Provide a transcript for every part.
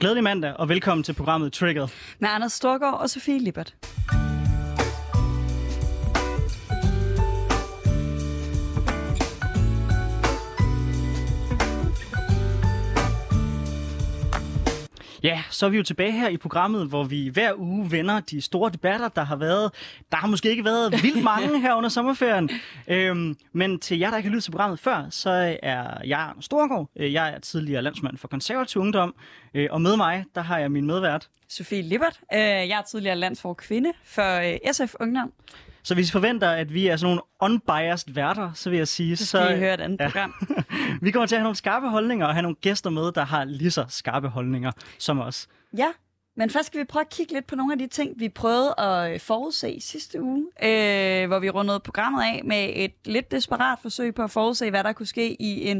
Glædelig mandag, og velkommen til programmet Triggered. Med Anders Storgård og Sofie Lippert. Ja, så er vi jo tilbage her i programmet, hvor vi hver uge vender de store debatter, der har været. Der har måske ikke været vildt mange her under sommerferien. Øhm, men til jer, der ikke har lyttet til programmet før, så er jeg Storgård. Øh, Jeg er tidligere landsmand for konservativ ungdom. Øh, Og med mig, der har jeg min medvært. Sofie Lippert. Øh, Jeg er tidligere landsfor kvinde for SF Ungdom. Så hvis I forventer, at vi er sådan nogle unbiased værter, så vil jeg sige... Så skal I høre et andet ja. program. vi kommer til at have nogle skarpe holdninger, og have nogle gæster med, der har lige så skarpe holdninger som os. Ja, men først skal vi prøve at kigge lidt på nogle af de ting, vi prøvede at forudse sidste uge, øh, hvor vi rundede programmet af med et lidt desperat forsøg på at forudse, hvad der kunne ske i en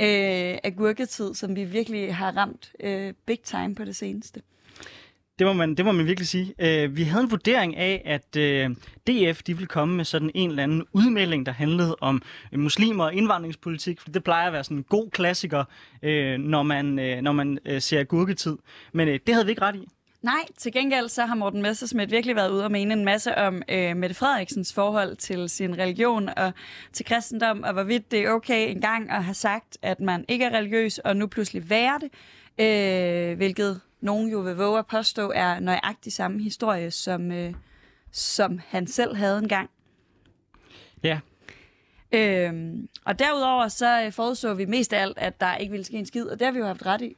øh, agurketid, som vi virkelig har ramt øh, big time på det seneste. Det må man, det må man virkelig sige. Øh, vi havde en vurdering af, at øh, DF de ville komme med sådan en eller anden udmelding, der handlede om øh, muslimer og indvandringspolitik, for det plejer at være sådan en god klassiker, øh, når man, øh, når man øh, ser gurketid. Men øh, det havde vi ikke ret i. Nej, til gengæld så har Morten Messersmith virkelig været ude og mene en masse om øh, Mette Frederiksens forhold til sin religion og til kristendom, og hvorvidt det er okay engang at have sagt, at man ikke er religiøs, og nu pludselig være det, øh, hvilket nogen jo vil våge at påstå er nøjagtig samme historie, som, øh, som han selv havde engang. Ja, Øhm, og derudover så øh, forudså vi mest af alt, at der ikke ville ske en skid, og det har vi jo haft ret i.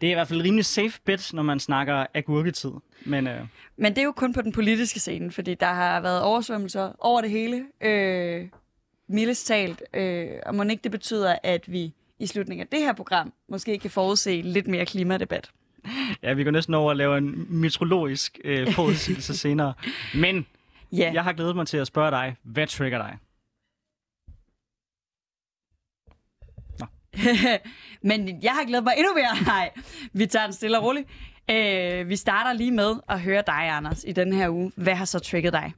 det er i hvert fald rimelig safe bet, når man snakker agurketid. Men uh, Men det er jo kun på den politiske scene, fordi der har været oversvømmelser over det hele, øh, mildest talt. Øh, og må ikke det betyder, at vi i slutningen af det her program måske kan forudse lidt mere klimadebat. ja, vi går næsten over at lave en meteorologisk uh, forudsigelse senere. Men Ja, jeg har glædet mig til at spørge dig, hvad trigger dig? men jeg har glædet mig endnu mere. Nej, vi tager den stille og roligt. Øh, vi starter lige med at høre dig, Anders, i den her uge. Hvad har så trigget dig?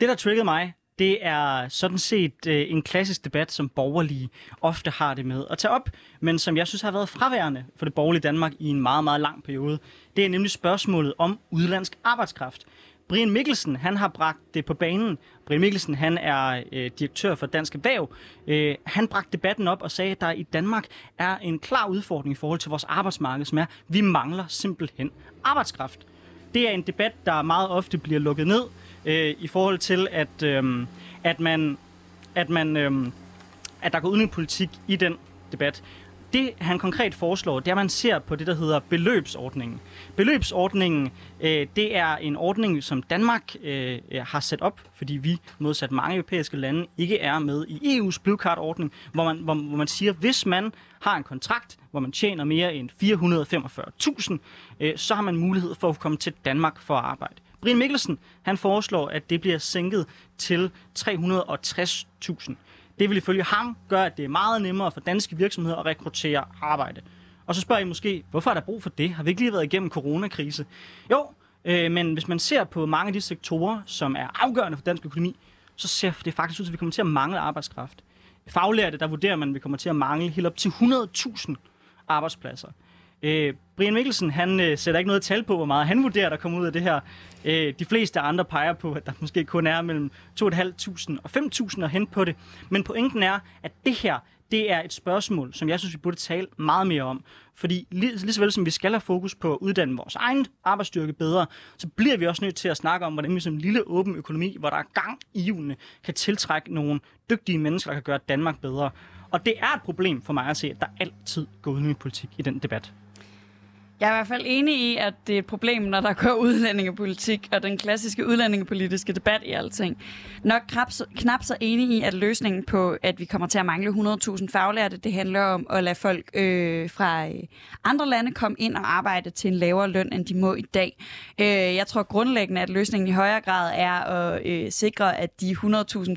Det, der triggede mig, det er sådan set øh, en klassisk debat, som borgerlige ofte har det med at tage op, men som jeg synes har været fraværende for det borgerlige Danmark i en meget, meget lang periode. Det er nemlig spørgsmålet om udlandsk arbejdskraft. Brian Mikkelsen, han har bragt det på banen. Brian Mikkelsen, han er øh, direktør for Dansk Erhverv. Øh, han bragte debatten op og sagde, at der i Danmark er en klar udfordring i forhold til vores arbejdsmarked, som er, at vi mangler simpelthen arbejdskraft. Det er en debat, der meget ofte bliver lukket ned øh, i forhold til, at, øh, at man, at man, øh, at der går udenrigspolitik i den debat. Det, han konkret foreslår, det er, at man ser på det, der hedder beløbsordningen. Beløbsordningen, øh, det er en ordning, som Danmark øh, øh har sat op, fordi vi, modsat mange europæiske lande, ikke er med i EU's Blue Card-ordning, hvor man, hvor, hvor man siger, hvis man har en kontrakt, hvor man tjener mere end 445.000, øh, så har man mulighed for at komme til Danmark for at arbejde. Brian Mikkelsen, han foreslår, at det bliver sænket til 360.000. Det vil ifølge ham gøre, at det er meget nemmere for danske virksomheder at rekruttere arbejde. Og så spørger I måske, hvorfor er der brug for det? Har vi ikke lige været igennem coronakrise? Jo, øh, men hvis man ser på mange af de sektorer, som er afgørende for dansk økonomi, så ser det faktisk ud til, at vi kommer til at mangle arbejdskraft. Faglærte, der vurderer man, at vi kommer til at mangle helt op til 100.000 arbejdspladser. Øh, Brian Mikkelsen, han øh, sætter ikke noget tal på, hvor meget han vurderer, der kommer ud af det her. Øh, de fleste andre peger på, at der måske kun er mellem 2.500 og 5.000 at hente på det. Men pointen er, at det her, det er et spørgsmål, som jeg synes, vi burde tale meget mere om. Fordi lige, lige så vel som vi skal have fokus på at uddanne vores egen arbejdsstyrke bedre, så bliver vi også nødt til at snakke om, hvordan vi som en lille åben økonomi, hvor der er gang i hjulene, kan tiltrække nogle dygtige mennesker, der kan gøre Danmark bedre. Og det er et problem for mig at se, at der altid går udenrigspolitik i den debat. Jeg er i hvert fald enig i, at det er et problem, når der går udlændingepolitik og den klassiske udlændingepolitiske debat i alting. Nok knap så, knap så enig i, at løsningen på, at vi kommer til at mangle 100.000 faglærte, det handler om at lade folk øh, fra øh, andre lande komme ind og arbejde til en lavere løn, end de må i dag. Øh, jeg tror grundlæggende, at løsningen i højere grad er at øh, sikre, at de 100.000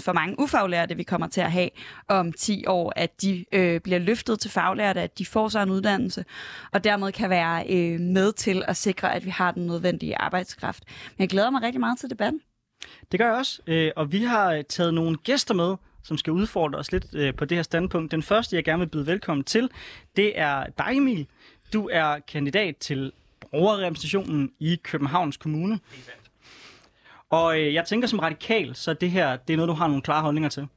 for mange ufaglærte, vi kommer til at have om 10 år, at de øh, bliver løftet til faglærte, at de får sig en uddannelse, og dermed kan være øh, med til at sikre, at vi har den nødvendige arbejdskraft. Men jeg glæder mig rigtig meget til debatten. Det gør jeg også, øh, og vi har taget nogle gæster med, som skal udfordre os lidt øh, på det her standpunkt. Den første, jeg gerne vil byde velkommen til, det er dig, Emil. du er kandidat til brugerrepræsentationen i Københavns Kommune. Og øh, jeg tænker som radikal, så det her det er noget, du har nogle klare holdninger til.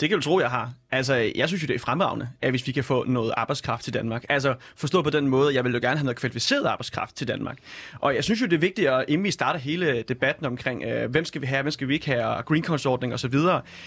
Det kan du tro, jeg har. Altså, jeg synes jo, det er fremragende, at hvis vi kan få noget arbejdskraft til Danmark. Altså, forstå på den måde, jeg vil jo gerne have noget kvalificeret arbejdskraft til Danmark. Og jeg synes jo, det er vigtigt, at inden vi starter hele debatten omkring, øh, hvem skal vi have, hvem skal vi ikke have, og green ordning osv.,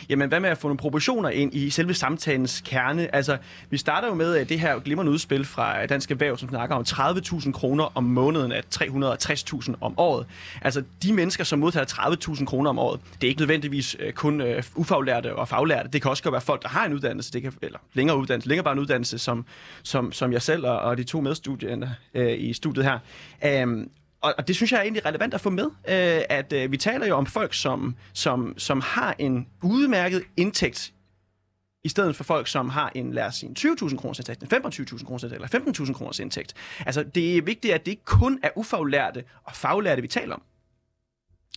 jamen, hvad med at få nogle proportioner ind i selve samtalens kerne? Altså, vi starter jo med øh, det her glimrende udspil fra Dansk Erhverv, som snakker om 30.000 kroner om måneden af 360.000 om året. Altså, de mennesker, som modtager 30.000 kroner om året, det er ikke nødvendigvis øh, kun øh, ufaglærte og faglærte. Det kan også være folk, der har en uddannelse, det kan, eller længere uddannelse, længere bare en uddannelse, som, som, som jeg selv og, og de to medstuderende øh, i studiet her. Um, og, og det synes jeg er egentlig relevant at få med, øh, at øh, vi taler jo om folk, som, som, som har en udmærket indtægt i stedet for folk, som har en, lad os sige, 20.000 kroners indtægt, en 25.000 kroners indtægt, eller 15.000 kroners indtægt. Altså, det er vigtigt, at det ikke kun er ufaglærte og faglærte, vi taler om.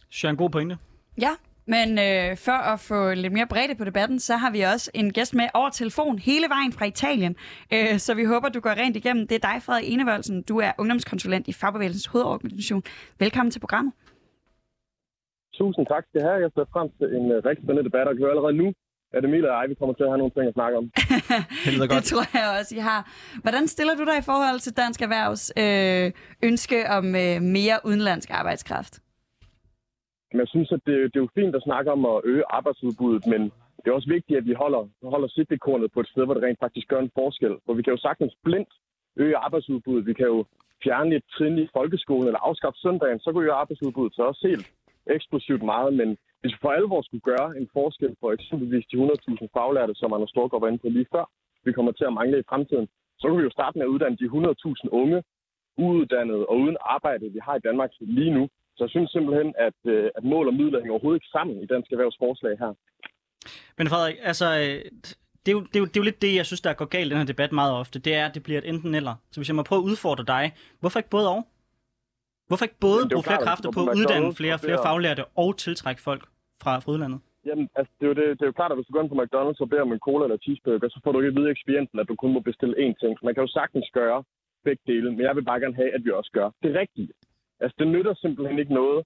Synes jeg er en god pointe. Ja, men øh, for at få lidt mere bredde på debatten, så har vi også en gæst med over telefon hele vejen fra Italien. Øh, så vi håber, du går rent igennem. Det er dig, Frederik Enevoldsen. Du er ungdomskonsulent i Fagbevægelsens hovedorganisation. Velkommen til programmet. Tusind tak skal have. Jeg ser frem til en uh, rigtig spændende debat, og kan allerede nu at Emil og jeg, vi kommer til at have nogle ting at snakke om. det, det tror jeg også, I har. Hvordan stiller du dig i forhold til Dansk Erhvervs øh, ønske om øh, mere udenlandsk arbejdskraft? Men jeg synes, at det, det er jo fint at snakke om at øge arbejdsudbuddet, men det er også vigtigt, at vi holder, holder sigtekornet på et sted, hvor det rent faktisk gør en forskel. For vi kan jo sagtens blindt øge arbejdsudbuddet. Vi kan jo fjerne et trin i folkeskolen eller afskaffe søndagen, så går jo arbejdsudbuddet så også helt eksplosivt meget. Men hvis vi for alvor skulle gøre en forskel for eksempelvis de 100.000 faglærte, som Anders Storgård var inde på lige før, vi kommer til at mangle i fremtiden, så kan vi jo starte med at uddanne de 100.000 unge, uuddannede og uden arbejde, vi har i Danmark lige nu, så jeg synes simpelthen, at, øh, at mål og midler hænger overhovedet ikke sammen i Dansk Erhvervsforslag her. Men Frederik, altså, øh, det er, jo, det, er jo, det er jo lidt det, jeg synes, der går galt i den her debat meget ofte. Det er, at det bliver et enten eller. Så hvis jeg må prøve at udfordre dig, hvorfor ikke både og? Hvorfor ikke både bruge flere kræfter på at uddanne flere, flere faglærte og tiltrække folk fra, fra udlandet? Jamen, altså, det er, jo det, det er jo klart, at hvis du går ind på McDonald's og beder om en cola eller cheeseburger, så får du ikke at vide at du kun må bestille én ting. Man kan jo sagtens gøre begge dele, men jeg vil bare gerne have, at vi også gør det rigtige. Altså, det nytter simpelthen ikke noget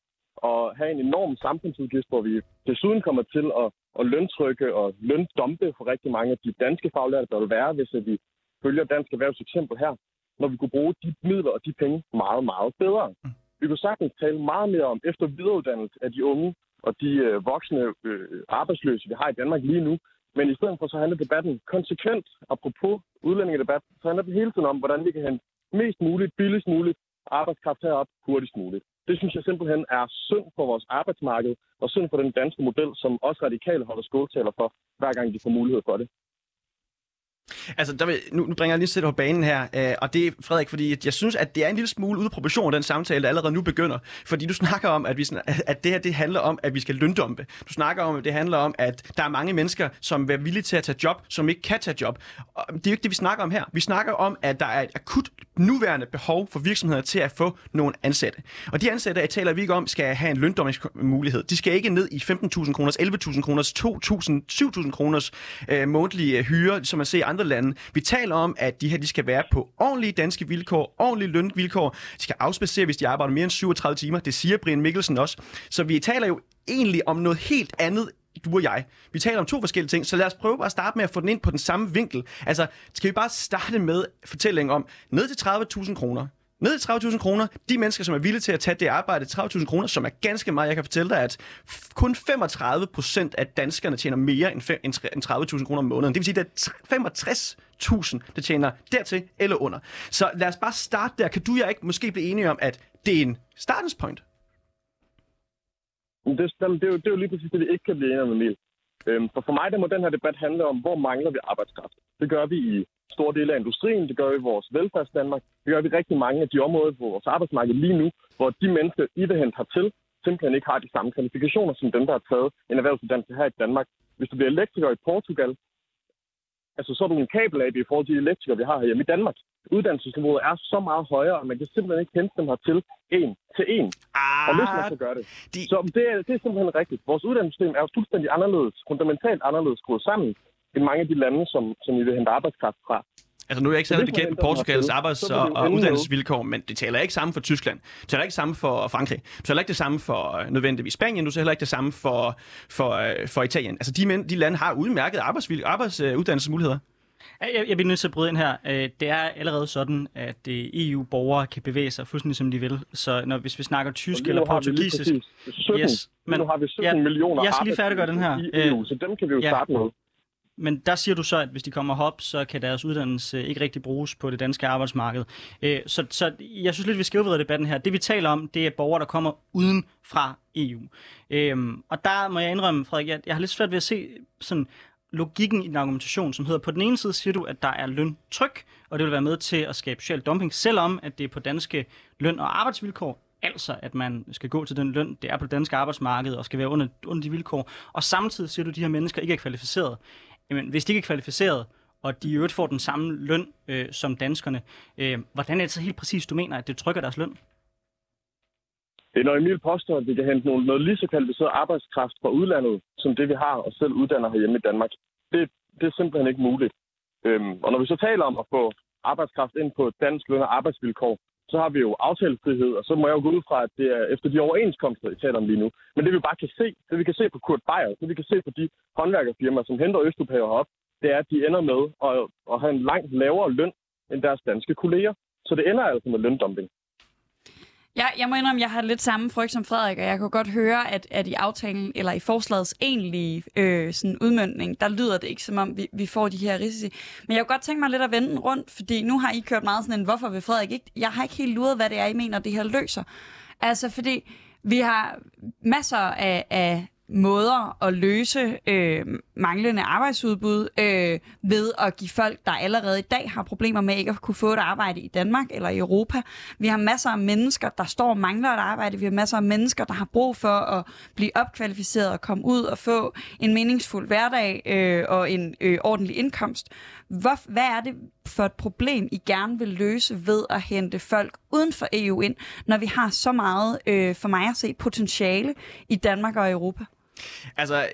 at have en enorm samfundsudgift, hvor vi desuden kommer til at, at løntrykke og løndumpe for rigtig mange af de danske faglærte, der vil være, hvis vi følger dansk erhvervs eksempel her, når vi kunne bruge de midler og de penge meget, meget bedre. Vi kunne sagtens tale meget mere om efter videreuddannelse af de unge og de øh, voksne øh, arbejdsløse, vi har i Danmark lige nu. Men i stedet for, så handler debatten konsekvent, apropos udlændingedebat, så handler det hele tiden om, hvordan vi kan hente mest muligt, billigst muligt arbejdskraft herop hurtigst muligt. Det synes jeg simpelthen er synd for vores arbejdsmarked, og synd for den danske model, som også radikale holder skåltaler for, hver gang de får mulighed for det. Altså, der vil, nu, nu bringer jeg lige sætte på banen her, øh, og det er, Frederik, fordi jeg synes, at det er en lille smule ude af proportion, den samtale, der allerede nu begynder. Fordi du snakker om, at, vi, at det her det handler om, at vi skal løndumpe. Du snakker om, at det handler om, at der er mange mennesker, som er villige til at tage job, som ikke kan tage job. Og det er jo ikke det, vi snakker om her. Vi snakker om, at der er et akut nuværende behov for virksomheder til at få nogle ansatte. Og de ansatte, jeg taler vi ikke om, skal have en løndomningsmulighed. De skal ikke ned i 15.000 kroners, 11.000 kroners, 2.000, 7.000 kroners øh, månedlige hyre, som man ser andre lande. Vi taler om, at de her de skal være på ordentlige danske vilkår, ordentlige lønvilkår. De skal afspacere, hvis de arbejder mere end 37 timer. Det siger Brian Mikkelsen også. Så vi taler jo egentlig om noget helt andet du og jeg. Vi taler om to forskellige ting, så lad os prøve bare at starte med at få den ind på den samme vinkel. Altså, skal vi bare starte med fortællingen om, ned til 30.000 kroner, ned i 30.000 kroner. De mennesker, som er villige til at tage det arbejde 30.000 kroner, som er ganske meget. Jeg kan fortælle dig, at kun 35 procent af danskerne tjener mere end 30.000 kroner om måneden. Det vil sige, at det er 65.000, der tjener dertil eller under. Så lad os bare starte der. Kan du jeg ikke måske blive enige om, at det er en startens point? Det, det, er jo, det er jo lige præcis det, vi ikke kan blive enige om, Emil. Øhm, for for mig der må den her debat handle om, hvor mangler vi arbejdskraft. Det gør vi i store dele af industrien, det gør vi i vores velfærdsdanmark, det gør vi rigtig mange af de områder på vores arbejdsmarked lige nu, hvor de mennesker, I vil hente hertil, simpelthen ikke har de samme kvalifikationer som dem, der har taget en erhvervsuddannelse her i Danmark. Hvis du bliver elektriker i Portugal, altså så er du en kabel i forhold til de elektrikere, vi har herhjemme i Danmark. Uddannelsesniveauet er så meget højere, at man kan simpelthen ikke hente dem hertil en til en. Ah, og hvis man så gør det. De... Så det er, det er simpelthen rigtigt. Vores uddannelsessystem er jo fuldstændig anderledes, fundamentalt anderledes skruet sammen, end mange af de lande, som, som I vil hente arbejdskraft fra. Altså nu er jeg ikke særlig bekendt med Portugals arbejds- og, og uddannelsesvilkår, men det taler ikke sammen for Tyskland. Det taler ikke sammen for Frankrig. Det taler ikke det samme for øh, nødvendigvis Spanien. Du taler heller ikke det samme for, for, øh, for Italien. Altså de, mænd, de lande har udmærket arbejdsvilkår, arbejds, øh, uddannelsesmuligheder. Jeg, jeg bliver nødt til at bryde ind her. Øh, Det er allerede sådan, at øh, EU-borgere kan bevæge sig fuldstændig som de vil. Så når, hvis vi snakker tysk eller portugisisk... præcis 17, Yes, men, nu har vi 17 ja, millioner jeg skal lige færdiggøre den her. i EU, Øh, så dem kan vi jo ja. starte med. Men der siger du så, at hvis de kommer hop, så kan deres uddannelse øh, ikke rigtig bruges på det danske arbejdsmarked. Øh, Så, så jeg synes lidt, vi skal udvide debatten her. Det vi taler om, det er borgere, der kommer uden fra EU. Øh, Og der må jeg indrømme, Frederik, jeg, jeg har lidt svært ved at se sådan logikken i den argumentation, som hedder, på den ene side siger du, at der er løntryk, og det vil være med til at skabe social dumping, selvom at det er på danske løn- og arbejdsvilkår, altså at man skal gå til den løn, det er på det danske arbejdsmarked, og skal være under, under de vilkår. Og samtidig siger du, at de her mennesker ikke er kvalificeret. Jamen, hvis de ikke er kvalificeret, og de i øvrigt får den samme løn øh, som danskerne, øh, hvordan er det så helt præcis, du mener, at det trykker deres løn? Det er, når Emil påstår, at vi kan hente noget, noget lige så kvalificeret arbejdskraft fra udlandet, som det vi har og selv uddanner herhjemme i Danmark. Det, det er simpelthen ikke muligt. Øhm, og når vi så taler om at få arbejdskraft ind på dansk løn og arbejdsvilkår, så har vi jo aftalefrihed, og så må jeg jo gå ud fra, at det er efter de overenskomster, I taler om lige nu. Men det vi bare kan se, det vi kan se på Kurt Beyer, det vi kan se på de håndværkerfirmaer, som henter Østeuropæer herop, det er, at de ender med at, at have en langt lavere løn end deres danske kolleger. Så det ender altså med løndumping. Ja, jeg må indrømme, at jeg har lidt samme frygt som Frederik, og jeg kunne godt høre, at, at i aftalen, eller i forslagets egentlige øh, sådan udmyndning, der lyder det ikke som om, vi, vi får de her risici. Men jeg kunne godt tænke mig lidt at vende den rundt, fordi nu har I kørt meget sådan en, hvorfor vil Frederik ikke? Jeg har ikke helt luret, hvad det er, I mener, det her løser. Altså, fordi vi har masser af, af måder at løse øh, manglende arbejdsudbud øh, ved at give folk, der allerede i dag har problemer med ikke at kunne få et arbejde i Danmark eller i Europa. Vi har masser af mennesker, der står og mangler et arbejde. Vi har masser af mennesker, der har brug for at blive opkvalificeret og komme ud og få en meningsfuld hverdag øh, og en øh, ordentlig indkomst. Hvor, hvad er det for et problem, I gerne vil løse ved at hente folk uden for EU ind, når vi har så meget, øh, for mig at se, potentiale i Danmark og Europa? Altså,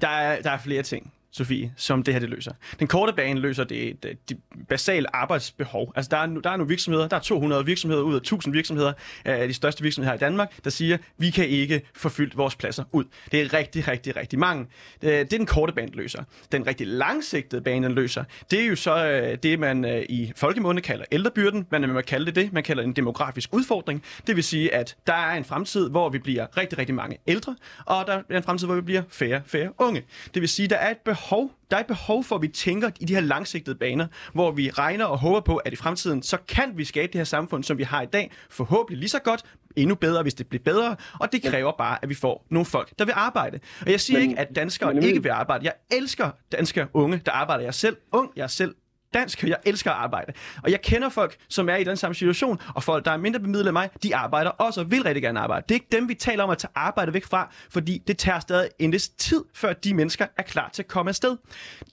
der er, der er flere ting. Sofie, som det her det løser. Den korte bane løser det, det, det basale arbejdsbehov. Altså der er, nu- der er nu virksomheder, der er 200 virksomheder ud af 1000 virksomheder, øh, af de største virksomheder her i Danmark, der siger, vi kan ikke få fyldt vores pladser ud. Det er rigtig, rigtig, rigtig mange. Det, det er den korte bane, løser. Den rigtig langsigtede bane, den løser, det er jo så øh, det, man øh, i folkemunde kalder ældrebyrden. Man må kalde det det. Man kalder det en demografisk udfordring. Det vil sige, at der er en fremtid, hvor vi bliver rigtig, rigtig mange ældre, og der er en fremtid, hvor vi bliver færre, færre unge. Det vil sige, der er et behov der er et behov for, at vi tænker i de her langsigtede baner, hvor vi regner og håber på, at i fremtiden, så kan vi skabe det her samfund, som vi har i dag, forhåbentlig lige så godt, endnu bedre, hvis det bliver bedre, og det kræver bare, at vi får nogle folk, der vil arbejde. Og jeg siger Men- ikke, at danskere men ikke vil arbejde. Jeg elsker danske unge, der arbejder. Jeg er selv ung, jeg er selv dansk, og jeg elsker at arbejde. Og jeg kender folk, som er i den samme situation, og folk, der er mindre bemidlet end mig, de arbejder også og vil rigtig gerne arbejde. Det er ikke dem, vi taler om at tage arbejde væk fra, fordi det tager stadig en vis tid, før de mennesker er klar til at komme afsted.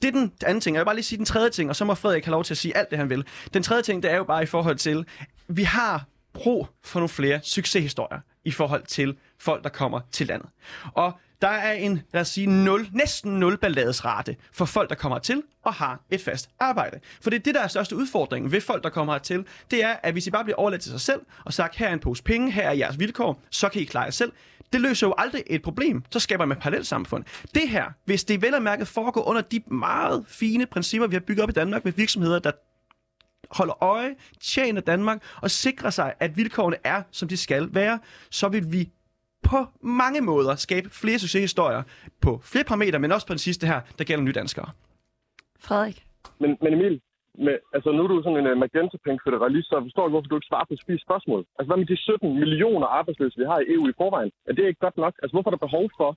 Det er den anden ting. Jeg vil bare lige sige den tredje ting, og så må Frederik have lov til at sige alt det, han vil. Den tredje ting, det er jo bare i forhold til, vi har brug for nogle flere succeshistorier i forhold til folk, der kommer til landet. Og der er en, lad os sige, nul, næsten nul balladesrate for folk, der kommer til og har et fast arbejde. For det er det, der er største udfordring ved folk, der kommer hertil. Det er, at hvis I bare bliver overladt til sig selv og sagt, her er en pose penge, her er jeres vilkår, så kan I klare jer selv. Det løser jo aldrig et problem. Så skaber man et parallelt samfund. Det her, hvis det vel og mærket foregår under de meget fine principper, vi har bygget op i Danmark med virksomheder, der holder øje, tjener Danmark og sikrer sig, at vilkårene er, som de skal være, så vil vi på mange måder skabe flere succeshistorier på flere parametre, men også på den sidste her, der gælder nydanskere. Frederik? Men, men Emil, med, altså nu er du sådan en uh, magenta pink federalist, så jeg forstår ikke, hvorfor du ikke svarer på spise spørgsmål. Altså hvad med de 17 millioner arbejdsløse, vi har i EU i forvejen? Er det ikke godt nok? Altså hvorfor er der behov for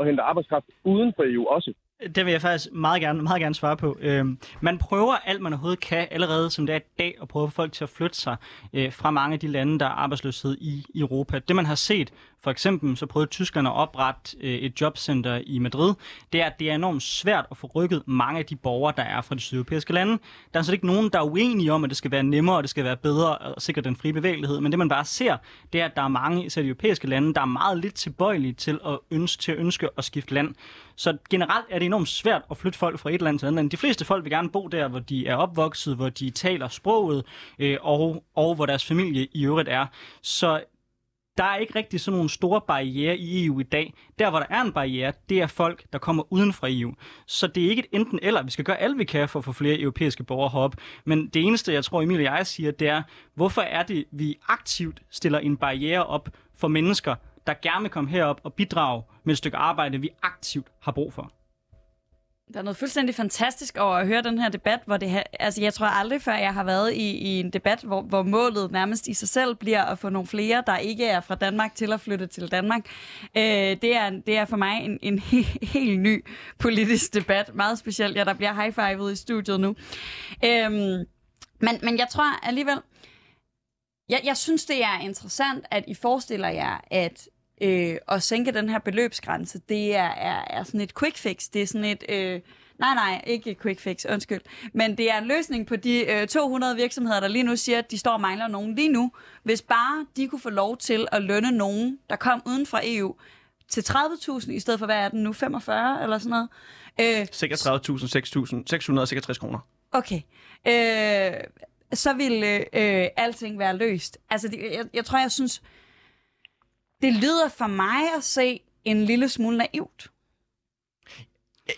at hente arbejdskraft uden for EU også? Det vil jeg faktisk meget gerne, meget gerne svare på. Øhm, man prøver alt, man overhovedet kan, allerede som det er i dag, at prøve at få folk til at flytte sig øh, fra mange af de lande, der er arbejdsløshed i, i Europa. Det, man har set, for eksempel, så prøvede tyskerne at oprette øh, et jobcenter i Madrid, det er, at det er enormt svært at få rykket mange af de borgere, der er fra de sydeuropæiske lande. Der er altså ikke nogen, der er uenige om, at det skal være nemmere, og det skal være bedre at sikre den frie bevægelighed. Men det, man bare ser, det er, at der er mange, især de europæiske lande, der er meget lidt tilbøjelige til at ønske, til at ønske at skifte land. Så generelt er det enormt svært at flytte folk fra et land til et andet land. De fleste folk vil gerne bo der, hvor de er opvokset, hvor de taler sproget, øh, og, og hvor deres familie i øvrigt er. Så der er ikke rigtig sådan nogle store barriere i EU i dag. Der, hvor der er en barriere, det er folk, der kommer uden fra EU. Så det er ikke et enten eller. Vi skal gøre alt, vi kan for at få flere europæiske borgere herop. Men det eneste, jeg tror, Emil og jeg siger, det er, hvorfor er det, vi aktivt stiller en barriere op for mennesker, der gerne vil komme herop og bidrage med et stykke arbejde, vi aktivt har brug for? Der er noget fuldstændig fantastisk over at høre den her debat, hvor det her, altså jeg tror aldrig før, jeg har været i, i en debat, hvor, hvor målet nærmest i sig selv bliver at få nogle flere, der ikke er fra Danmark, til at flytte til Danmark. Øh, det, er, det er for mig en, en he, helt ny politisk debat, meget specielt. Ja, der bliver high-fivet i studiet nu. Øh, men, men jeg tror alligevel, jeg, jeg synes, det er interessant, at I forestiller jer, at øh, at sænke den her beløbsgrænse, det er, er, er sådan et quick fix. Det er sådan et... Øh, nej, nej, ikke et quick fix, undskyld. Men det er en løsning på de øh, 200 virksomheder, der lige nu siger, at de står og mangler nogen lige nu. Hvis bare de kunne få lov til at lønne nogen, der kom uden fra EU, til 30.000 i stedet for, hvad er den nu, 45 eller sådan noget? Øh, 36.666 kroner. Okay. Øh, så ville øh, alting være løst. Altså, det, jeg, jeg tror, jeg synes, det lyder for mig at se en lille smule naivt.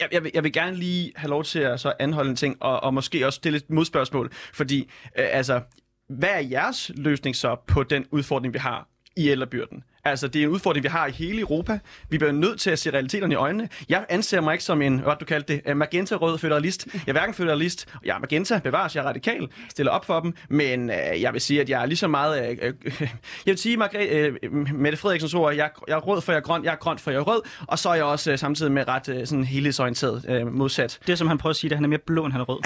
Jeg, jeg, vil, jeg vil gerne lige have lov til at så anholde en ting, og, og måske også stille et modspørgsmål. Fordi, øh, altså, hvad er jeres løsning så på den udfordring, vi har i ældrebyrden? Altså, det er en udfordring, vi har i hele Europa. Vi bliver nødt til at se realiteterne i øjnene. Jeg anser mig ikke som en, hvad du kaldte det, magenta-rød føderalist. Jeg er hverken føderalist, jeg er magenta, bevares, jeg er radikal, stiller op for dem, men øh, jeg vil sige, at jeg er lige så meget... Øh, øh, jeg vil sige, Margrethe, øh, Mette Frederiksens ord, jeg, jeg er rød, for jeg er grøn, jeg er grøn, for jeg er rød, og så er jeg også øh, samtidig med ret øh, sådan helhedsorienteret øh, modsat. Det, som han prøver at sige, det er, at han er mere blå, end han er rød.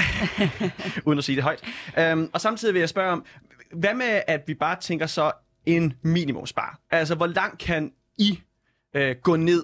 Uden at sige det højt. Øhm, og samtidig vil jeg spørge om, hvad med, at vi bare tænker så en minimumsbar. Altså, hvor langt kan I øh, gå ned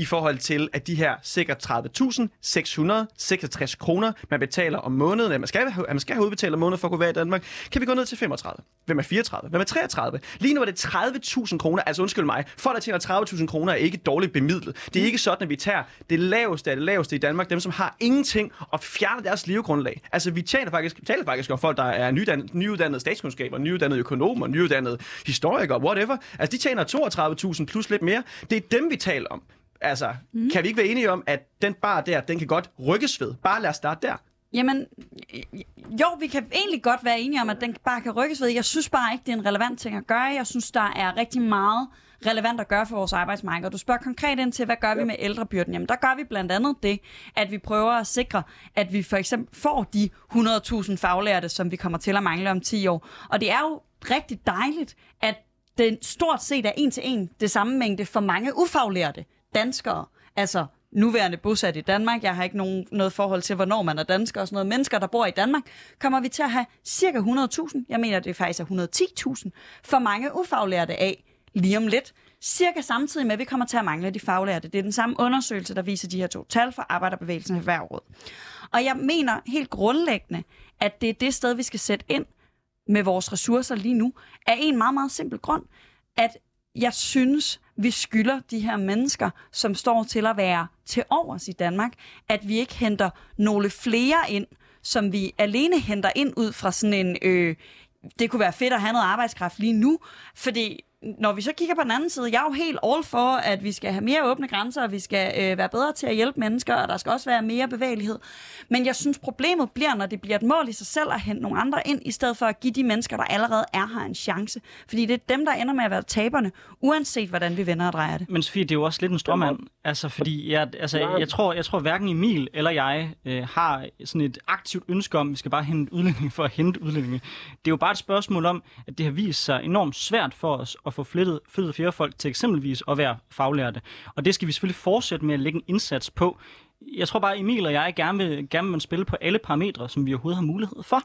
i forhold til, at de her sikkert 30.666 kroner, man betaler om måneden, at man skal, at man skal have udbetalt om måneden for at kunne være i Danmark, kan vi gå ned til 35? Hvem er 34? Hvem er 33? Lige nu er det 30.000 kroner, altså undskyld mig, folk der tjener 30.000 kroner er ikke dårligt bemidlet. Det er ikke sådan, at vi tager det laveste af det laveste i Danmark, dem som har ingenting, og fjerner deres levegrundlag. Altså vi taler faktisk, vi taler faktisk om folk, der er nyuddannede, nyuddannede statskundskaber, nyuddannede økonomer, nyuddannede historikere, whatever. Altså de tjener 32.000 plus lidt mere. Det er dem, vi taler om. Altså, mm. kan vi ikke være enige om, at den bar der, den kan godt rykkes ved? Bare lad os starte der. Jamen, jo, vi kan egentlig godt være enige om, at den bare kan rykkes ved. Jeg synes bare ikke, det er en relevant ting at gøre. Jeg synes, der er rigtig meget relevant at gøre for vores arbejdsmarked. Og du spørger konkret ind til, hvad gør vi med ældrebyrden? Jamen, der gør vi blandt andet det, at vi prøver at sikre, at vi for eksempel får de 100.000 faglærte, som vi kommer til at mangle om 10 år. Og det er jo rigtig dejligt, at den stort set er en til en det samme mængde for mange ufaglærte danskere, altså nuværende bosat i Danmark, jeg har ikke nogen, noget forhold til, hvornår man er dansker og sådan noget, mennesker, der bor i Danmark, kommer vi til at have cirka 100.000, jeg mener, det er faktisk 110.000, for mange ufaglærte af lige om lidt. Cirka samtidig med, at vi kommer til at mangle de faglærte. Det er den samme undersøgelse, der viser de her to tal for Arbejderbevægelsen i hver råd. Og jeg mener helt grundlæggende, at det er det sted, vi skal sætte ind med vores ressourcer lige nu, af en meget, meget simpel grund, at jeg synes, vi skylder de her mennesker, som står til at være til overs i Danmark, at vi ikke henter nogle flere ind, som vi alene henter ind ud fra sådan en, øh, det kunne være fedt at have noget arbejdskraft lige nu, fordi når vi så kigger på den anden side, jeg er jo helt all for, at vi skal have mere åbne grænser, og vi skal øh, være bedre til at hjælpe mennesker, og der skal også være mere bevægelighed. Men jeg synes, problemet bliver, når det bliver et mål i sig selv at hente nogle andre ind, i stedet for at give de mennesker, der allerede er her, en chance. Fordi det er dem, der ender med at være taberne, uanset hvordan vi vender og drejer det. Men Sofie, det er jo også lidt en strømmand. Altså, fordi jeg, altså, jeg, tror, jeg tror hverken Emil eller jeg øh, har sådan et aktivt ønske om, at vi skal bare hente udlændinge for at hente udlændinge. Det er jo bare et spørgsmål om, at det har vist sig enormt svært for os at få flyttet, flyttet flere folk til eksempelvis at være faglærte. Og det skal vi selvfølgelig fortsætte med at lægge en indsats på jeg tror bare, Emil og jeg gerne vil, gerne vil spille på alle parametre, som vi overhovedet har mulighed for.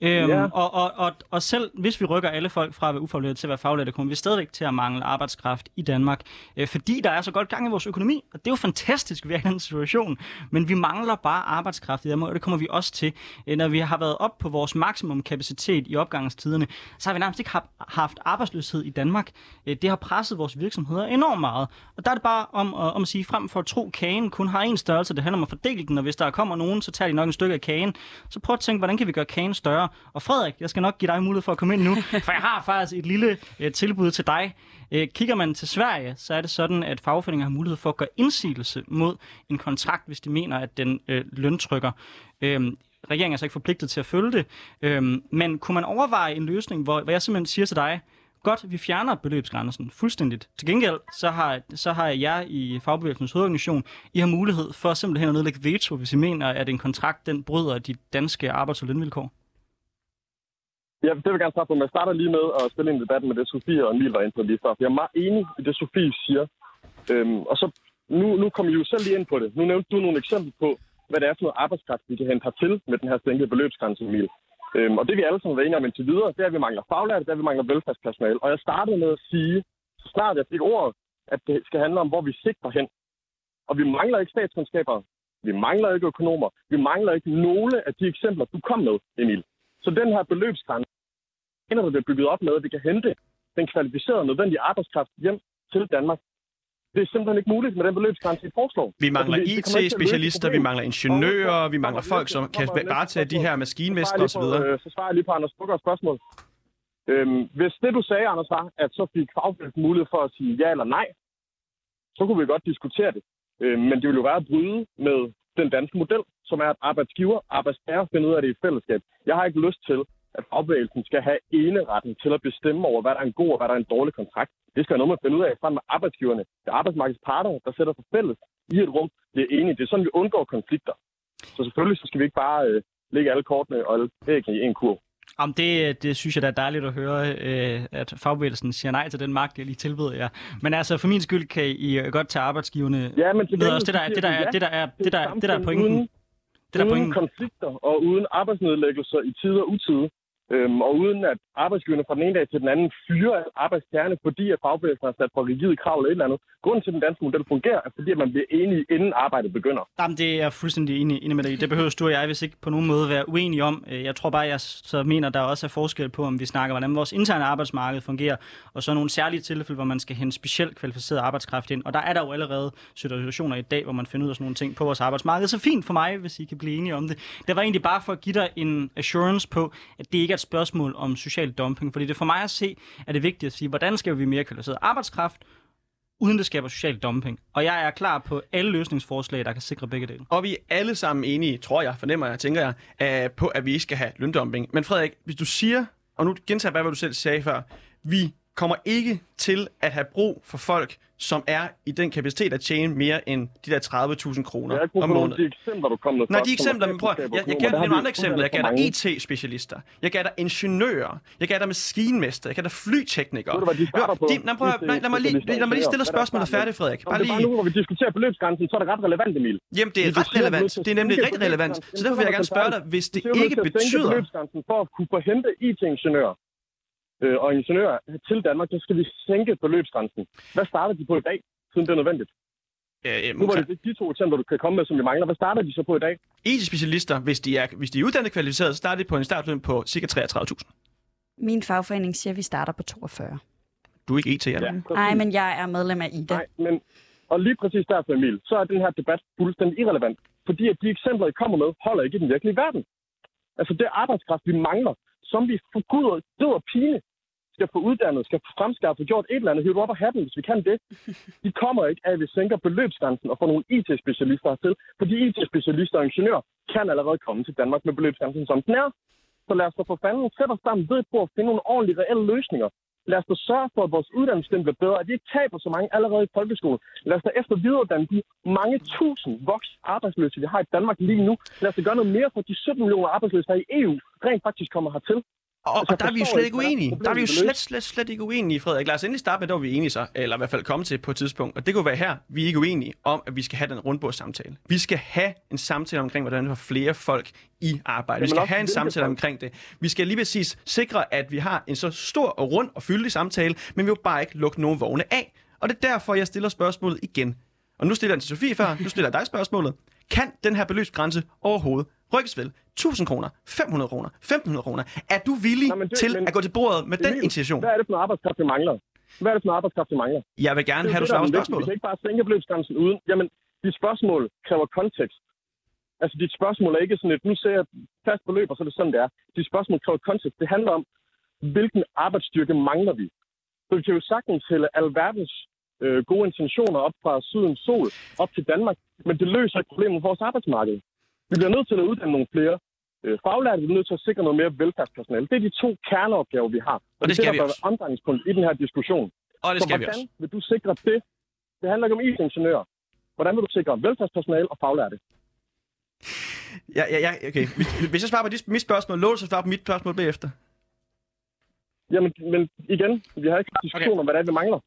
Øhm, Ja. og, og, og, og selv hvis vi rykker alle folk fra at være ufaglærte til at være faglærte, kommer vi stadigvæk til at mangle arbejdskraft i Danmark, øh, fordi der er så godt gang i vores økonomi. Og det er jo fantastisk, vi er i den situation. Men vi mangler bare arbejdskraft i Danmark, og det kommer vi også til. Øh, når vi har været op på vores maksimum kapacitet i opgangstiderne, så har vi nærmest ikke haft, arbejdsløshed i Danmark. Øh, det har presset vores virksomheder enormt meget. Og der er det bare om, at- om at sige, frem for at tro, kagen kun har en størrelse, det handler om at fordele den, og hvis der kommer nogen, så tager de nok en stykke af kagen. Så prøv at tænke, hvordan kan vi gøre kagen større? Og Frederik, jeg skal nok give dig mulighed for at komme ind nu, for jeg har faktisk et lille øh, tilbud til dig. Øh, kigger man til Sverige, så er det sådan, at fagforeninger har mulighed for at gøre indsigelse mod en kontrakt, hvis de mener, at den øh, løntrykker. Øh, regeringen er så ikke forpligtet til at følge det. Øhm, men kunne man overveje en løsning, hvor, hvor jeg simpelthen siger til dig, godt, vi fjerner beløbsgrænsen fuldstændigt. Til gengæld, så har, så har jeg i Fagbevægelsens hovedorganisation, I har mulighed for simpelthen at nedlægge veto, hvis I mener, at en kontrakt, den bryder de danske arbejds- og lønvilkår. Ja, det vil jeg gerne starte på, men jeg starter lige med at stille en debat med det, Sofie og Emil var inde på lige før. Jeg er meget enig i det, Sofie siger. Øhm, og så, nu, nu kommer I jo selv lige ind på det. Nu nævnte du nogle eksempler på, hvad det er for noget arbejdskraft, vi kan hente hertil med den her sænkede beløbsgrænse, Emil. Øhm, og det vi alle sammen var enige om indtil videre, det er, at vi mangler faglærte, det er, at vi mangler velfærdspersonale. Og jeg startede med at sige, så snart jeg fik ordet, at det skal handle om, hvor vi sigter hen. Og vi mangler ikke statskundskaber, vi mangler ikke økonomer, vi mangler ikke nogle af de eksempler, du kom med, Emil. Så den her beløbsgrænse, der bliver bygget op med, at vi kan hente den kvalificerede, nødvendige arbejdskraft hjem til Danmark. Det er simpelthen ikke muligt med den beløbsgrænse, vi foreslår. Vi mangler Altså, IT-specialister, vi mangler ingeniører, vi mangler folk, som kan varetage de her maskinmestre osv. Øh, Så svarer jeg lige på Anders Bukkers spørgsmål. Øhm, hvis det, du sagde, Anders, var, at så fik fagbevægelsen mulighed for at sige ja eller nej, så kunne vi godt diskutere det. Øhm, men det ville jo være at bryde med den danske model, som er, at arbejdsgiver og arbejdstager finder ud af det i fællesskab. Jeg har ikke lyst til, at fagbevægelsen skal have eneretten til at bestemme over, hvad der er en god og hvad der er en dårlig kontrakt. Det skal have noget med at finde ud af sammen med arbejdsgiverne. Det er arbejdsmarkedets parter, der sætter sig fælles i et rum. Det er enige. Det er sådan, vi undgår konflikter. Så selvfølgelig så skal vi ikke bare øh, lægge alle kortene og æggene i en kurv. Om det, det synes jeg da er dejligt at høre, øh, at fagbevægelsen siger nej til den magt, jeg lige tilbyder jer. Men altså, for min skyld kan I øh, godt tage arbejdsgiverne Ja, men til med os. Det der, er- det der, er, det der er, det der, et det der er pointen. Uden, Det der er uden pointen. konflikter og uden arbejdsnedlæggelser i tid og utide. Øhm, og uden at arbejdsgiverne fra den ene dag til den anden fyrer arbejdstagerne, fordi at fagbevægelsen har sat for rigide krav eller et eller andet. Grunden til, at den danske model fungerer, er fordi, at man bliver enige, inden arbejdet begynder. Jamen, det er jeg fuldstændig enig, enig med dig. Det behøver du og jeg, hvis ikke på nogen måde være uenige om. Øh, jeg tror bare, jeg så mener, der også er forskel på, om vi snakker, hvordan vores interne arbejdsmarked fungerer, og så nogle særlige tilfælde, hvor man skal hente specielt kvalificeret arbejdskraft ind. Og der er der jo allerede situationer i dag, hvor man finder ud af sådan nogle ting på vores arbejdsmarked. Så fint for mig, hvis I kan blive enige om det. Det var egentlig bare for at give dig en assurance på, at det ikke er et spørgsmål om social dumping. Fordi det for mig at se, er det vigtigt at sige, hvordan skal vi mere kvalificeret arbejdskraft, uden det skaber social dumping. Og jeg er klar på alle løsningsforslag, der kan sikre begge dele. Og vi er alle sammen enige, tror jeg, fornemmer jeg, tænker jeg, øh, på, at vi ikke skal have løndumping. Men Frederik, hvis du siger, og nu gentager jeg bare, hvad du selv sagde før, vi kommer ikke til at have brug for folk, som er i den kapacitet at tjene mere end de der 30.000 kroner Jeg om måneden. de eksempler, du kom med. Nej, de eksempler, men prøv, jeg, jeg økonomer, gav nogle andre eksempler. Jeg gav dig IT-specialister. Jeg gav dig ingeniører. Jeg gav dig maskinmester. Jeg gav dig flyteknikere. Ved du, de starter på? De, nej, prøv, nej, lad, mig lige, lad mig lige stille spørgsmålet færdigt, Frederik. Bare lige. nu, hvor vi diskuterer beløbsgrænsen, så er det ret relevant, Emil. Jamen, det er ret relevant. Det er nemlig rigtig relevant. Så derfor vil jeg gerne spørge dig, hvis det ikke betyder... for at kunne få hente IT-ingeniører øh, og ingeniører til Danmark, så skal vi sænke beløbsgrænsen. Hvad starter de på i dag, siden det er nødvendigt? Øh, Nu var det de to eksempler, du kan komme med, som vi mangler. Hvad starter de så på i dag? IT-specialister, hvis de er, hvis de er uddannet kvalificeret, så starter de på en startløn på ca. 33.000. Min fagforening siger, at vi starter på 42. Du er ikke IT, eller? Ja, Nej, men jeg er medlem af IDA. Nej, men og lige præcis derfor, Emil, så er den her debat fuldstændig irrelevant. Fordi at de eksempler, I kommer med, holder ikke i den virkelige verden. Altså det arbejdskraft, vi mangler, som vi for gud og død og pine skal få uddannet, skal få gjort et eller andet, hive op af have dem, hvis vi kan det. De kommer ikke af, at vi sænker beløbsgrænsen og får nogle IT-specialister til, fordi IT-specialister og ingeniører kan allerede komme til Danmark med beløbsgrænsen, som den er. Så lad os da for fanden sætte os sammen ved på at finde nogle ordentlige, reelle løsninger. Lad os da sørge for, at vores uddannelsessystem bliver bedre, at vi ikke taber så mange allerede i folkeskolen. Lad os da efter videreuddanne de mange tusind voks arbejdsløse, vi har i Danmark lige nu. Lad os da gøre noget mere for, de 17 millioner arbejdsløse, der i EU, rent faktisk kommer hertil. Og, Altså, og der er vi slet ikke, uenige. Der er vi jo slet, slet, slet ikke uenige, Frederik. Lad os endelig starte med, der vi enige så, eller i hvert fald komme til på et tidspunkt. Og det kunne være her, vi er ikke uenige om, at vi skal have den rundbordssamtale. Vi skal have en samtale omkring, hvordan vi får flere folk i arbejde. Vi skal have en samtale omkring det. Vi skal lige præcis sikre, at vi har en så stor og rund og fyldig samtale, men vi vil bare ikke lukke nogen vogne af. Og det er derfor, jeg stiller spørgsmålet igen. Og nu stiller jeg den til Sofie før, nu stiller jeg dig spørgsmålet. Kan den her beløbsgrænse overhovedet rykkes vel? 1000 kroner, 500 kroner, 1500 kroner. Er du villig men det- til men- at gå til bordet med den intention? Hvad er det for noget arbejdskraft, vi mangler? Hvad er det for noget arbejdskraft, vi mangler? Jeg vil gerne Det have, du svarer er på vigtigt. Vi spørgsmålet. kan ikke bare sænke beløbsgrænsen uden... Jamen, dit spørgsmål kræver kontekst. Altså, dit spørgsmål er ikke sådan et, nu ser jeg fast beløb, og så er det sådan, det er. Dit spørgsmål kræver kontekst. Det handler om, hvilken arbejdsstyrke mangler vi? Så vi kan jo sagtens hælde alverdens øh, gode intentioner op fra sydens sol op til Danmark, men det løser ikke problemet med vores arbejdsmarked. Vi bliver nødt til at uddanne nogle flere øh, faglærte, vi bliver nødt til at sikre noget mere velfærdspersonale. Det er de to kerneopgaver, vi har. Og det skal der vi også. omdrejningspunkt i den her diskussion. Og det Så skal vi hvordan også. vil du sikre det? Det handler ikke om IT-ingeniører. Hvordan vil du sikre velfærdspersonale og faglærte? Ja, ja, ja, okay. Hvis, hvis jeg svarer på dit, mit spørgsmål, lover du så at svare på mit spørgsmål bagefter? Jamen, men igen, vi har ikke diskussion Okay. om, hvad det er, vi mangler.